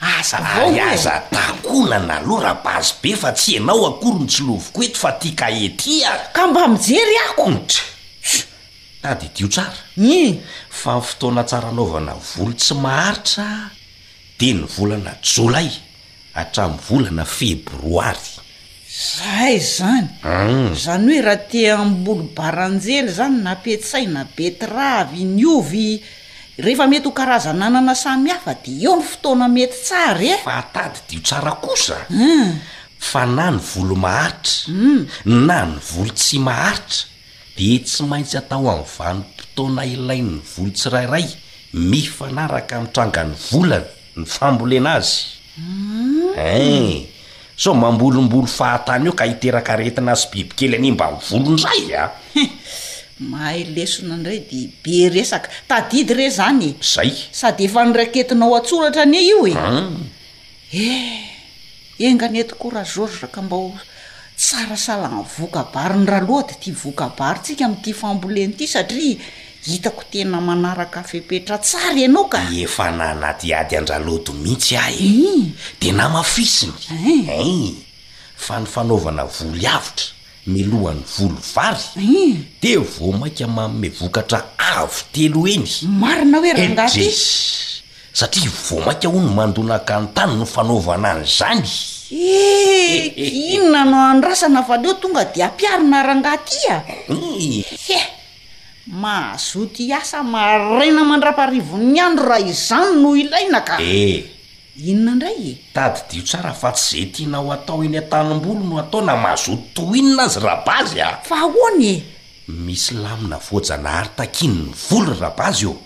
[SPEAKER 2] Aza avao Ary hoe. aza takonana aloha Rapazy be fa tsy ianao akory no tsiloviko eto fa ty kahie ty a!
[SPEAKER 1] Ka mba mijery ako!
[SPEAKER 2] Ntch! Tadidio tsara
[SPEAKER 1] Ih!
[SPEAKER 2] fa ny fotoana tsara anaovana volo tsy maharitra dia ny volana jolay hatramin'ny volana febroary.
[SPEAKER 1] Zay izany. Izany hoe raha te hamboly baranjely izany na petsay na betiravy ny ovy rehefa mety ho karazan'anana samihafa dia eo ny fotoana mety tsara e!
[SPEAKER 2] Fa tadidio tsara kosa fa na ny volo maharitra na ny volo tsy maharitra dia tsy maintsy atao amin'ny vanim-potoana ilain'ny volo tsirairay mifanaraka amin'ny trangan'ny volany ny fambolena azy. Hein! Sao mambolimbolo fahatany eo ka hiteraka aretina sy bibikely hanimba ny volo indray a! Hein!
[SPEAKER 1] Mahay lesona indray dia be resaka. Tadidy re izany e!
[SPEAKER 2] Izay!
[SPEAKER 1] Sady efa noraiketinao an-tsoratra anie io e! Hein! Eh! Enga anie tokoa Rageorges Rakambao tsara salany voka-bary ny Ralody ity voka-bary tsika amin'ity fambolena ity satria hitako tena manaraka fepetra tsara ianao ka!
[SPEAKER 2] Efa nanadihady an-dRalody mihitsy aho e! Hum! Dia namafisiny Hein! Hein! fa ny fanaovana voly avotra milohan'ny voly vary Hein! dia vao mainka manome vokatra avo telo heny!
[SPEAKER 1] Marina hoe rangahy
[SPEAKER 2] ty! Edrey! Satria vao mainka hono mandonaka ny tany no fanaovana an'izany
[SPEAKER 1] eh! Inona no andrasana avy aleo tonga dia ampiharina rangahy
[SPEAKER 2] aty a!
[SPEAKER 1] He! Mazoto hiasa maraina mandraparivon'ny andro raha izany no ilaina ka!
[SPEAKER 2] Eh!
[SPEAKER 1] Inona indray e?
[SPEAKER 2] Tadidio tsara fa tsy izay tianao atao eny an-tanimboly no atao na mazoto tohinina azy Rabazy a!
[SPEAKER 1] Fa ahoana e?
[SPEAKER 2] Misy lamina voajanahary takian'ny voly Rabazy ô!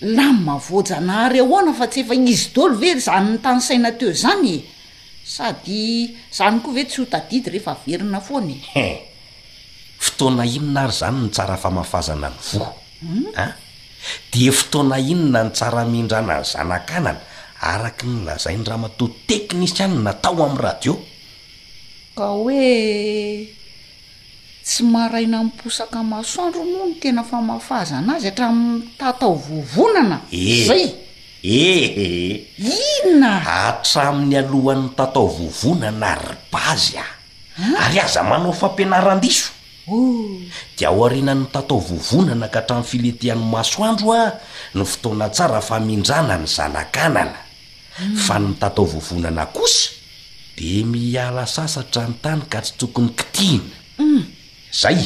[SPEAKER 1] Lamina voajanahary ahoana fa tsy efa izy dolo ve zany nitanisaina teo zany e! Sady zany koa ve tsy ho tadidy rehefa averina foana e!
[SPEAKER 2] He! Fotoana inona ary zany no tsara famafazana ny voa a! Dia fotoana inona no tsara amindrana ny zanakanana araky ny nolazain'i ramatoa teknisianina tao amin'ny radio?
[SPEAKER 1] Ka hoe. Tsy maraina miposaka masoandro moa no tena famafazana azy hatramin'ny mitatao vovonana, izay?
[SPEAKER 2] Ehe!
[SPEAKER 1] Inona?
[SPEAKER 2] Hatramin'ny alohan'ny mitatao vovonana ry Bazy a! Ary aza manao fampianaran-diso! Dia ao aorianan'ny mitatao vovonana ka hatramin'ny filentehan'ny masoandro a! no fotoana tsara famindrana ny zanakanana. Fa ny tatao vovonana kosa de miala sasatra ny tany ka tsy tokony kitihina. Zay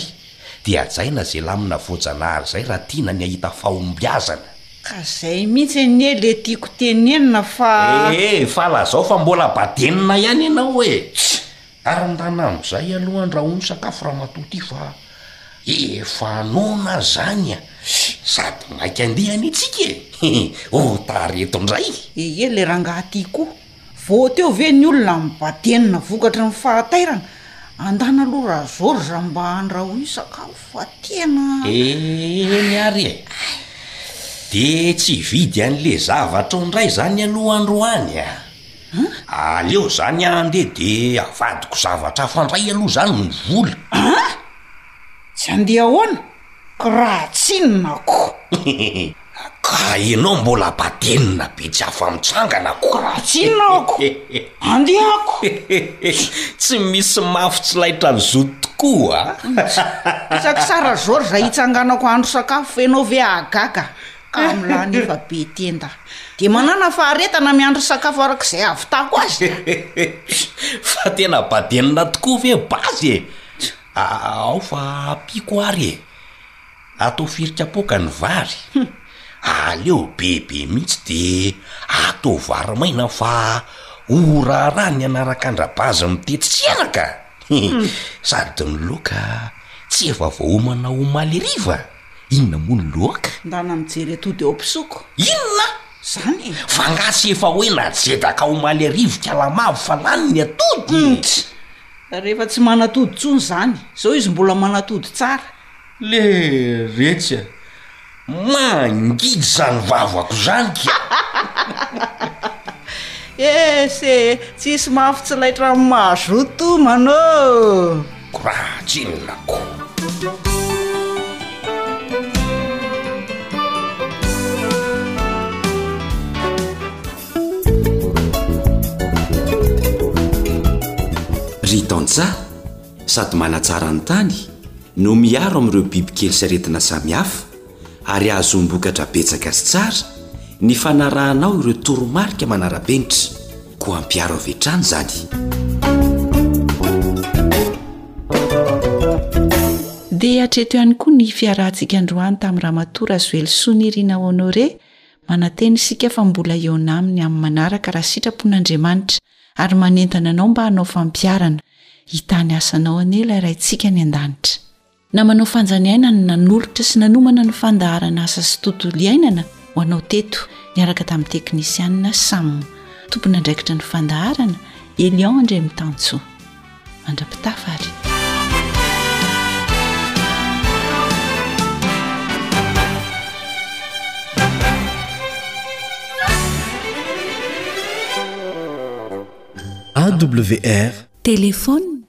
[SPEAKER 2] de hajaina ze lamina voajanahary zay raha tiana ny hahita fahombiazana.
[SPEAKER 1] Ka zay mintsy anie le tiako tenenina fa.
[SPEAKER 2] Ee fa lazao fa mbola badenina ihany ianao e! Ary ndana amzay aloha andrahoy ny sakafo ramatoa ty fa efa noana zany a! Sady maika andehany itsika e! Ho tara eto
[SPEAKER 1] ndray! Ehe le rangaha ty koa! Vao teo ve ny olona mibadenina vokatry ny fahatairana? Andana aloha ra George mba andrahoy sakafo fa tena.
[SPEAKER 2] Eny ary e! De tsy hividy anle zavatrao ndray zany aloha androany a! An? Aleo zany an ndeha de avadiko zavatra hafa ndray aloha zany ny vola. An?
[SPEAKER 1] Tsy handeha ahoana? Ko raha tsinona ko.
[SPEAKER 2] Ka enao mbola badenina be tsy afa mitsangana ko.
[SPEAKER 1] Ko raha tsinona ko? Andeha ko.
[SPEAKER 2] Tsy misy mafy tsy laitra ny zoto tokoa a.
[SPEAKER 1] Isaky sa ra Georges hitsanganako hahandro sakafo enao ve hahagaga? Kamla nefa be tenda de manana faharetana miandry sakafo araka izay ahavitako azy a!
[SPEAKER 2] Fa tena badelina tokoa ve Base e! Ao fa ampiako ary e! Atao firy kapoaka ny vary? Aleo bebe mihitsy de atao vary maina fa ho raharaha ny hanaraka an-dRabase mitety tselaka! Sady ny loka tsy efa voaomana omaly hariva! Inona moa ny loaka?
[SPEAKER 1] Ndana mijery atody ao pisoko.
[SPEAKER 2] Inona?
[SPEAKER 1] Zany e!
[SPEAKER 2] Fa nga tsy efa hoe najedaka omaly hariva i Kalamavo fa lany ny atody? Nts!
[SPEAKER 1] Rehefa tsy manatody tsony zany. Zao izy mbola manatody tsara.
[SPEAKER 2] Le retsy a! Mangidy izany vavako izany ki!
[SPEAKER 1] Ese e! Tsisy mafy tsy laitran'ny mazoto homana ô!
[SPEAKER 2] Koraha Tsinona
[SPEAKER 10] ko! Ry tantsaha sady manatsara ny tany no miaro amin'ireo bibikely sy aretina samihafa. ary hahazoam-bokatra betsaka sy tsara ny fanarahanao ireo toromarika manara-penitra, koa ampiharo avy hatrany izany.
[SPEAKER 1] Dia hatreto ihany koa ny fiarahantsika androany tamin'ny Ramatoa Razoely Sonirina Honoré, manantena isika fa mbola hihaona aminy amin'ny manaraka raha sitrapon'Andriamanitra ary manentana anao mba hanao fampiharana, hitany asanao anie ilay Raintsika any an-danitra. na manao fanjaniaina ny nanolotra sy nanomana ny fandaharana asa sy tontolo iainana ho anao teto niaraka tamin'ny teknisianina sam tompon'andraikitra ny fandaharana elion
[SPEAKER 6] andre
[SPEAKER 7] mitansoa mandrapitafa ary awr telefona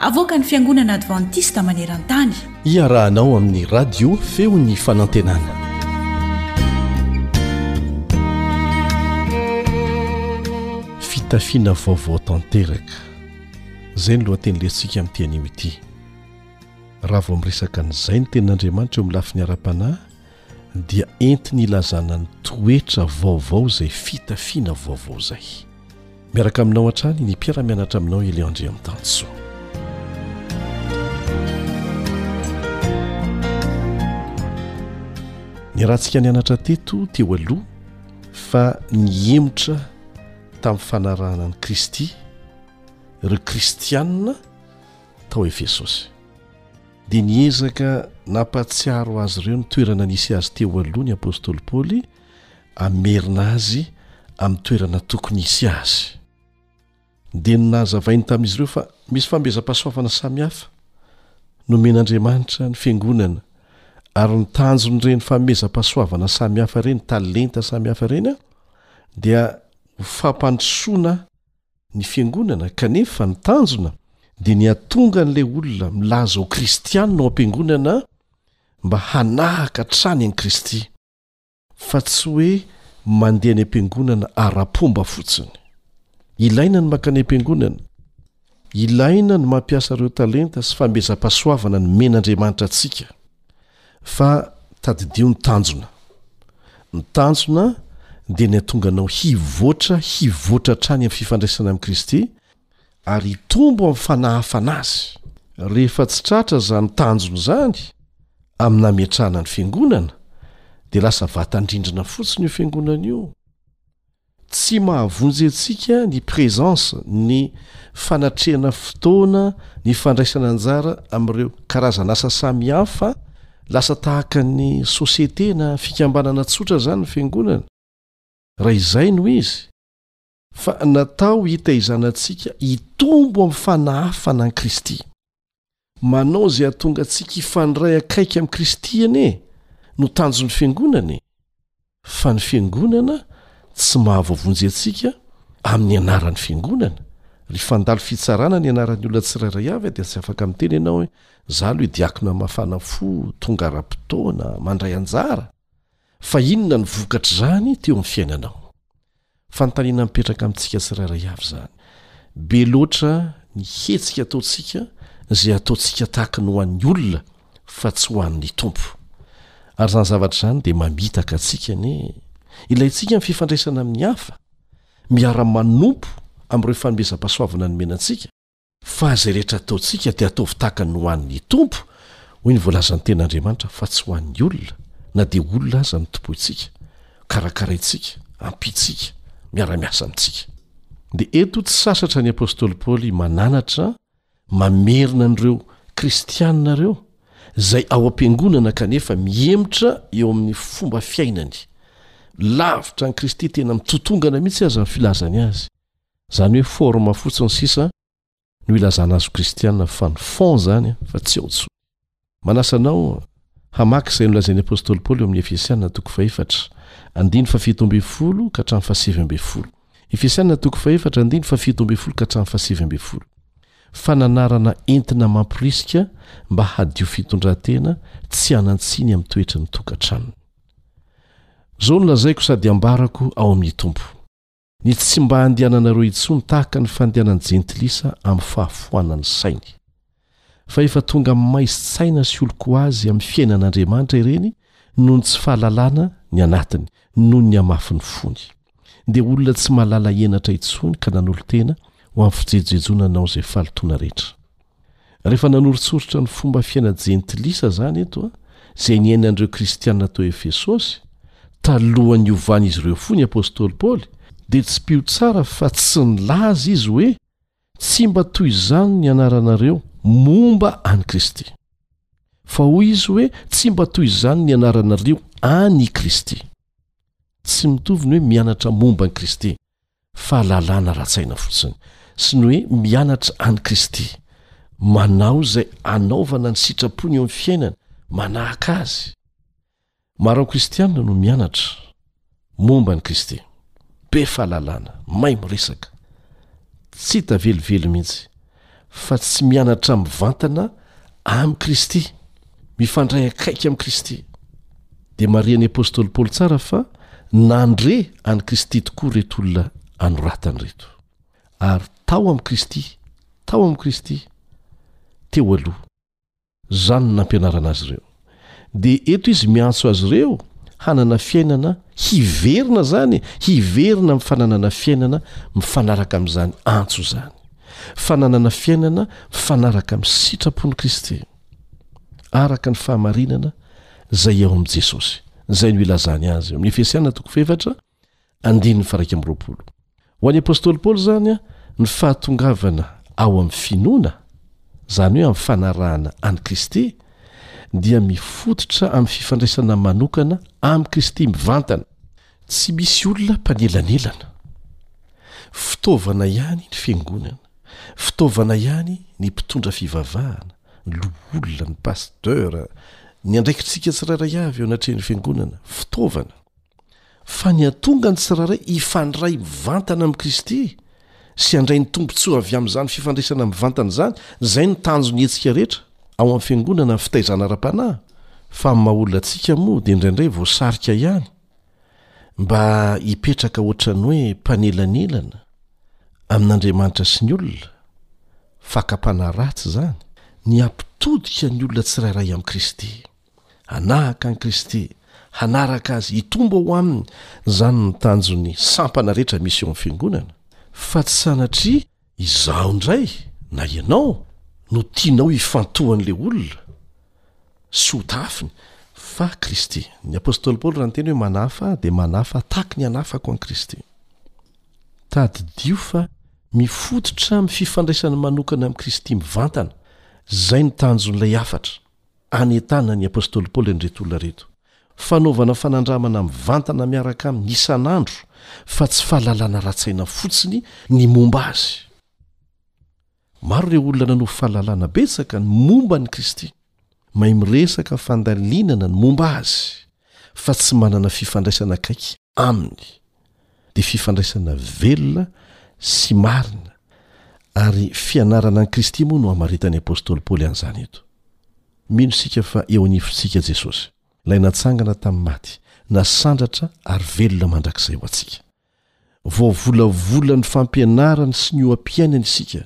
[SPEAKER 7] Avoakan'ny Fiangonana Advantista maneran-tany.
[SPEAKER 6] Iarahanao amin'ny Radio Feon'ny Fanantenana. Fitafiana vaovao tanteraka. Izay ny lohateny resintsika amin'ity anio ity. Raha vao miresaka an'izay ny tenin'Andriamanitra eo amin'ny lafiny ara-panahy, dia entiny ilazana ny toetra vaovao izay fitafiana vaovao izay. Miaraka aminao hatrany ny mpiara-mianatra aminao Elia Andriamitansoa. Niarahantsika nianatra teto teo aloha fa nihemotra tamin'ny fanarahana an'i Kristy ireo kristianina tao Efesosy. dia niezaka nampahatsiaro azy ireo ny toerana nisy azy teo aloha ny apostoly Paoly, hamerina azy amin'ny toerana tokony hisy azy. Dia nahazavainy tamin'izy ireo fa misy famehezam-pahasoavana samihafa nomen'Andriamanitra ny fiangonana, ary ny tanjon'ireny famehezam-pahasoavana samihafa ireny, talenta samihafa ireny, dia ho fampandrosoana, ny fiangonana kanefa ny tanjona dia ny hatonga an'ilay olona milaza ho kristianina ao am-piangonana mba hanahaka hatrany an'i Kristy fa tsy hoe mandeha any am-piangonana ara-pomba fotsiny. Ilaina ny mankany am-piangonana. Ilaina ny mampiasa ireo talenta sy famehezam-pahasoavana nomen'Andriamanitra antsika. Fa tadidio ny tanjona. Ny tanjona dia ny hatonga anao hivoatra, hivoatra hatrany amin'ny fifandraisana amin'i Kristy, ary hitombo amin'ny fanahafana Azy. Rehefa tsy tratra izany tanjona izany, amin'ny nametrahana ny Fiangonana, dia lasa vatan-drindrina fotsiny io Fiangonana io. Tsy mahavonjy antsika ny présence, ny fanatrehana fotoana, ny fandraisana anjara amin'ireo karazan'asa samihafa, lasa tahaka ny société na fikambanana tsotra izany ny Fiangonana, raha izay no izy, fa natao hitaizana antsika hitombo amin'ny fanahafana an'i Kristy. Manao izay hahatonga antsika hifandray akaiky amin'i Kristy anie no tanjon'ny Fiangonana e! Fa ny Fiangonana tsy mahavoavonjy antsika amin'ny anaran'ny Fiangonana. Ry fandalo fitsarana ny anaran'ny olona tsirairay avy dia tsy afaka miteny ianao hoe, Izaho aloha diakona mafana fo, tonga ara-potoana, mandray anjara. Fa inona no vokatr'izany teo amin'ny fiainanao? Fanontaniana mipetraka amintsika tsirairay avy izany. Be loatra ny hetsika ataontsika izay ataontsika tahaka ny ho an'ny olona fa tsy ho an'ny Tompo. Ary izany zavatra izany dia mamitaka antsika anie. Ilaintsika ny fifandraisana amin'ny hafa, miara-manompo amin'ireo fanomezam-pahasoavana nomena antsika. Fa izay rehetra ataontsika dia ataovy tahaka ny ho an'ny Tompo, hoy ny voalazan'ny Tenin'Andriamanitra, fa tsy ho an'ny olona, na dia olona aza no tompointsika, karakaraintsika, ampiantsika, miara-miasa amintsika. Dia eto tsy sasatra ny apostoly Paoly mananatra, mamerina an'ireo Kristianina ireo izay ao am-piangonana kanefa mihemotra eo amin'ny fomba fiainany. Lavitra an'i Kristy tena mitotongana mihitsy aza ny filazany azy. Zany hoe forme fotsiny sisa no ilazana azy ho kristiana fa ny fond zany fa tsy ao tsony. Manasa anao hamaky izay nolazain'ny apostoly Paoly eo amin'ny Efesiana toko fahefatra andiny fahafito ambin'ny folo ka hatramin'ny fahasivy ambin'ny folo. Efesiana toko fahefatra andiny fahafito ambin'ny folo ka hatramin'ny fahasivy ambin'ny folo. Fananarana entina mamporisika mba hadio fitondran-tena tsy hanan-tsiny amin'ny toetry ny tokantranony. Zao no lazaiko sady ambarako ao amin'ny Tompo. ny tsy mba handehananareo intsony tahaka ny fandehanan'ny jentilisa amin'ny fahafoanan'ny sainy. Fa efa tonga amin'ny maizi-tsaina sy oloko azy amin'ny fiainan'Andriamanitra ireny noho ny tsy fahalalana ny anatiny, noho ny hamafin'ny fony. Dia olona tsy mahalala henatra intsony ka nanolo-tena ho amin'ny fijejojejoana nanao izay fahalotoana rehetra. Rehefa nanoritsoritra ny fomba fiaina jentilisa izany eto, izay niainan'ireo Kristiana tao Efesosy, talohan'ny hiovan'izy ireo fo ny apostoly Paoly, dia tsipiho tsara fa tsy nilaza izy hoe, Tsy mba toy izany ny anaranareo, momba an'i Kristy. Fa hoy izy hoe, Tsy mba toy izany ny anaranareo, any Kristy. Tsy mitovy ny hoe mianatra momba an'i Kristy, fa lalàna ara-tsaina fotsiny, sy ny hoe mianatra an'i Kristy, manao izay hanaovana ny sitrapony eo amin'ny fiainana, manahaka Azy. Maro kristiana no mianatra momba an'i Kristy, be fahalalana, mahay miresaka, tsy hita velively mihitsy. fa tsy mianatra mivantana amin'i Kristy, mifandray akaiky amin'i Kristy. Dia marihan'ny apostoly Paoly tsara fa nandre an'i Kristy tokoa ireto olona anoratany ireto. Ary tao amin'i Kristy, tao amin'i Kristy, teo aloha. Izany no nampianarana azy ireo. Dia eto izy miantso azy ireo hanana fiainana hiverina izany, hiverina amin'ny fananana fiainana mifanaraka amin'izany antso izany. Fananana fiainana mifanaraka amin'ny sitrapon'i Kristy, araka ny fahamarinana izay ao amin'i Jesosy, izay no ilazany azy eo amin'ny Efesiana toko fahefatra, Ho an'ny apostoly Paoly izany, ny fahatongavana ao amin'ny finoana, izany hoe amin'ny fanarahana an'i Kristy, dia mifototra amin'ny fifandraisana manokana amin'i Kristy mivantana. Tsy misy olona mpanelanelana. Fitaovana ihany ny fiangonana, fitaovana ihany ny mpitondra fivavahana, ny loholona, ny pasteur, ny andraikitsika tsirairay avy eo anatrehan'ny fiangonana, fitaovana. fa ny hahatonga ny tsirairay hifandray mivantana amin'i Kristy sy handray ny tombontsoa avy amin'izany fifandraisana mivantana izany, izay no tanjon'ny hetsika rehetra ao amin'ny Fiangonana ny fitaizana ara-panahy, fa amin'ny maha olona antsika moa dia indraindray voasarika ihany mba hipetraka ohatran'ny hoe mpanelanelana amin'Andriamanitra sy ny olona, fakam-panahy ratsy izany, ny hampitodika ny olona tsirairay amin'i Kristy. hanahaka an'i Kristy, hanaraka Azy, hitombo ao Aminy, izany no tanjon'ny sampana rehetra misy eo amin'ny Fiangonana, fa tsy sanatria izaho indray na ianao no tianao hifantohan'ilay olona sy ho tahafiny, fa Kristy. Ny Apostoly Paoly raha niteny hoe manafa dia manafa tahaky ny anafako an'i Kristy. Tadidio fa mifototra amin'ny fifandraisana manokana amin'i Kristy mivantana, izay no tanjon'ilay hafatra. Anentanan'ny apostoly Paoly an'ireto olona ireto, fanaovana fanandramana mivantana miaraka aminy isan'andro, fa tsy fahalalana ara-tsaina fotsiny ny momba azy. Maro ireo olona nanovo fahalalana betsaka ny momba an'i Kristy. Mahay miresaka fandalinana ny momba azy, fa tsy manana fifandraisana akaiky Aminy, dia fifandraisana velona sy marina, ary fianarana an'i Kristy moa no hamaritan'ny apostoly Paoly an'izany eto. Mino isika fa eo anivontsika Jesosy, Ilay natsangana tamin'ny maty, nasandratra ary velona mandrakizay ho antsika. Voavolavolan'ny fampianarany sy ny oha-piainany isika,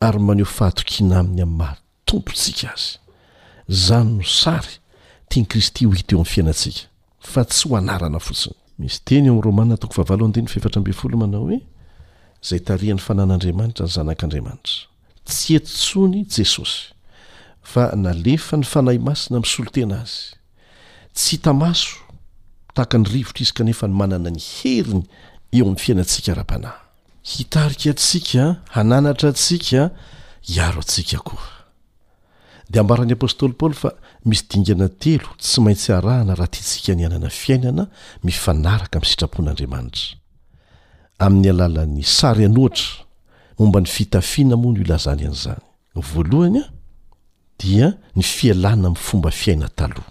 [SPEAKER 6] ary maneho fahatokiana Aminy amin'ny marina. Tompontsika azy. Izany no sary tian'i Kristy ho hita eo amin'ny fiainantsika, fa tsy ho anarana fotsiny. Misy teny ao amin'ny Romana toko fahavalo andininy fahefatra ambin'ny folo manao hoe, Izay tarihan'ny fanan'Andriamanitra ny Zanak'Andriamanitra. Tsy eto intsony Jesosy, fa nalefan'ny Fanahy Masina misolo tena Azy. Tsy hita maso, tahaka ny rivotra Izy kanefa manana ny heriny eo amin'ny fiainantsika ara-panahy. Hitarika antsika, hananatra antsika, hiaro antsika koa. Dia ambaran'ny apostoly Paoly fa misy dingana telo tsy maintsy arahana raha tiantsika ny hanana fiainana mifanaraka amin'ny sitrapon'Andriamanitra. Amin'ny alalan'ny sary an'ohatra momba ny fitafiana moa no ilazany an'izany. Voalohany dia ny fialana amin'ny fomba fiaina taloha.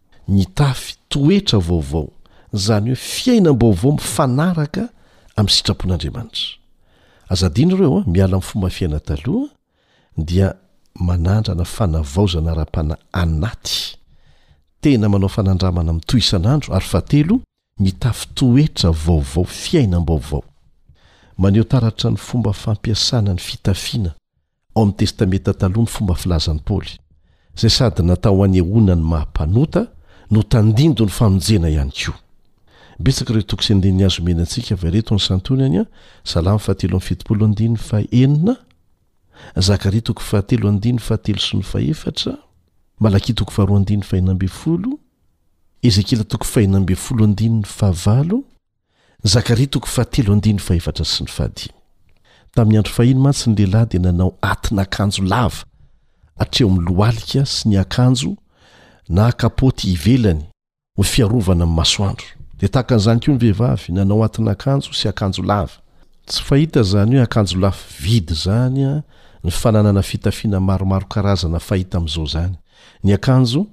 [SPEAKER 6] Mitafy toetra vaovao, izany hoe fiainam-baovao mifanaraka amin'ny sitrapon'Andriamanitra. Aza adino ireo a, miala amin'ny fomba fiaina taloha dia manandrana fanavaozana ara-panahy anaty tena manao fanandramana mitohy isan'andro ary fahatelo, mitafy toetra vaovao, fiainam-baovao. Maneho taratra ny fomba fampiasana ny fitafiana ao amin'ny Testamenta Taloha ny fomba filazan'i Paoly, izay sady natao hanehoana ny maha mpanota no tandindon'ny famonjena ihany koa. Betsaka ireo toko sy andininy azo omena antsika avy ireto ny santionany a Salamo fahatelo amby fitopolo andininy fahenina, Zakaria toko fahatelo andininy fahatelo sy ny fahefatra, Malakia toko faharoa andininy fahenina ambin'ny folo, Ezekiela toko fahenina ambin'ny folo andininy fahavalo, Zakaria toko fahatelo andininy fahefatra sy ny fahadimy. Tamin'ny andro fahiny mantsy ny lehilahy dia nanao atin'akanjo lava hatreo amin'ny lohalika sy ny akanjo na kapaoty ivelany ho fiarovana amin'ny masoandro. Dia tahaka an'izany koa ny vehivavy, nanao atin'akanjo sy akanjo lava. Tsy fahita izany hoe akanjo lafo vidy izany ny fananana fitafiana maromaro karazana fahita amin'izao izany. Ny akanjo.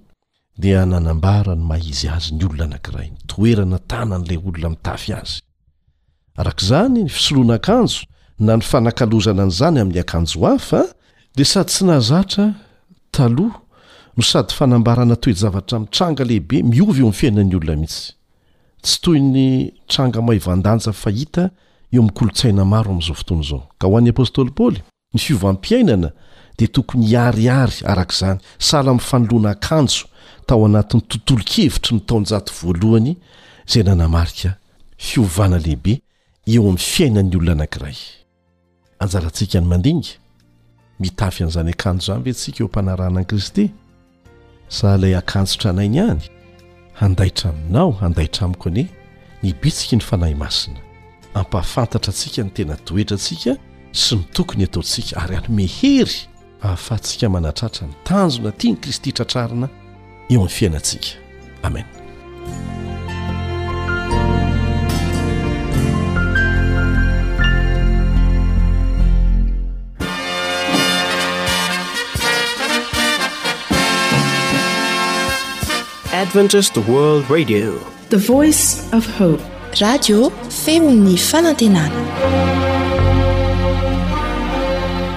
[SPEAKER 6] Dia nanambara ny maha izy azy ny olona anankiray, ny toerana tanan'ilay olona mitafy azy. Araka izany, ny fisoloana akanjo na ny fanakalozana an'izany amin'ny akanjo hafa dia sady tsy nahazatra taloha no sady fanambarana toe-javatra mitranga lehibe miova eo amin'ny fiainan'ny olona mihitsy. Tsy toy ny tranga maivan-danja fahita eo amin'ny kolontsaina maro amin'izao fotoana izao. Ka ho an'ny apostoly Paoly, Ny fiovam-piainana dia tokony hiharihary araka izany, sahala amin'ny fanoloana akanjo tao anatin'ny tontolon-kevitry ny taonjato voalohany izay nanamarika fiovana lehibe eo amin'ny fiainan'ny olona anankiray. Anjarantsika ny mandinga. Mitafy an'izany akanjo izany ve isika eo am-panarahana an'i Kristy? Za lay akanjo tranainy any handaitra aminao handaitra amiko anie ny bitsiky ny Fanahy Masina ampahafantatra antsika ny tena toetrantsika sy ny tokony ataontsika ary hanome hery ahafahantsika manatratra ny tanjona tian'i Kristy tratrarina eo amin'ny fiainantsika. amen
[SPEAKER 4] adventist world radio
[SPEAKER 7] the voice of hope
[SPEAKER 11] radio feon'ny fanantenana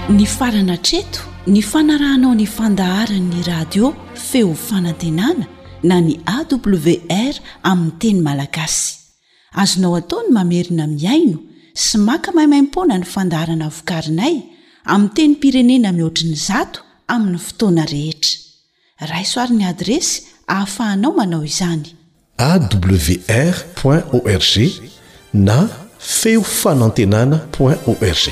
[SPEAKER 1] ny farana treto ny fanarahanao ny fandaharan'ny radio Feo fanantenana na ny AWR amin'ny teny malagasy. Azonao atao ny mamerina mihaino sy maka maimaimpoana ny fandaharana vokarinay amin'ny tenim-pirenena mihoatry ny zato amin'ny fotoana rehetra. Raiso ary ny adiresy ahafahanao manao izany.
[SPEAKER 6] Awr point org na Feo fanantenana point org.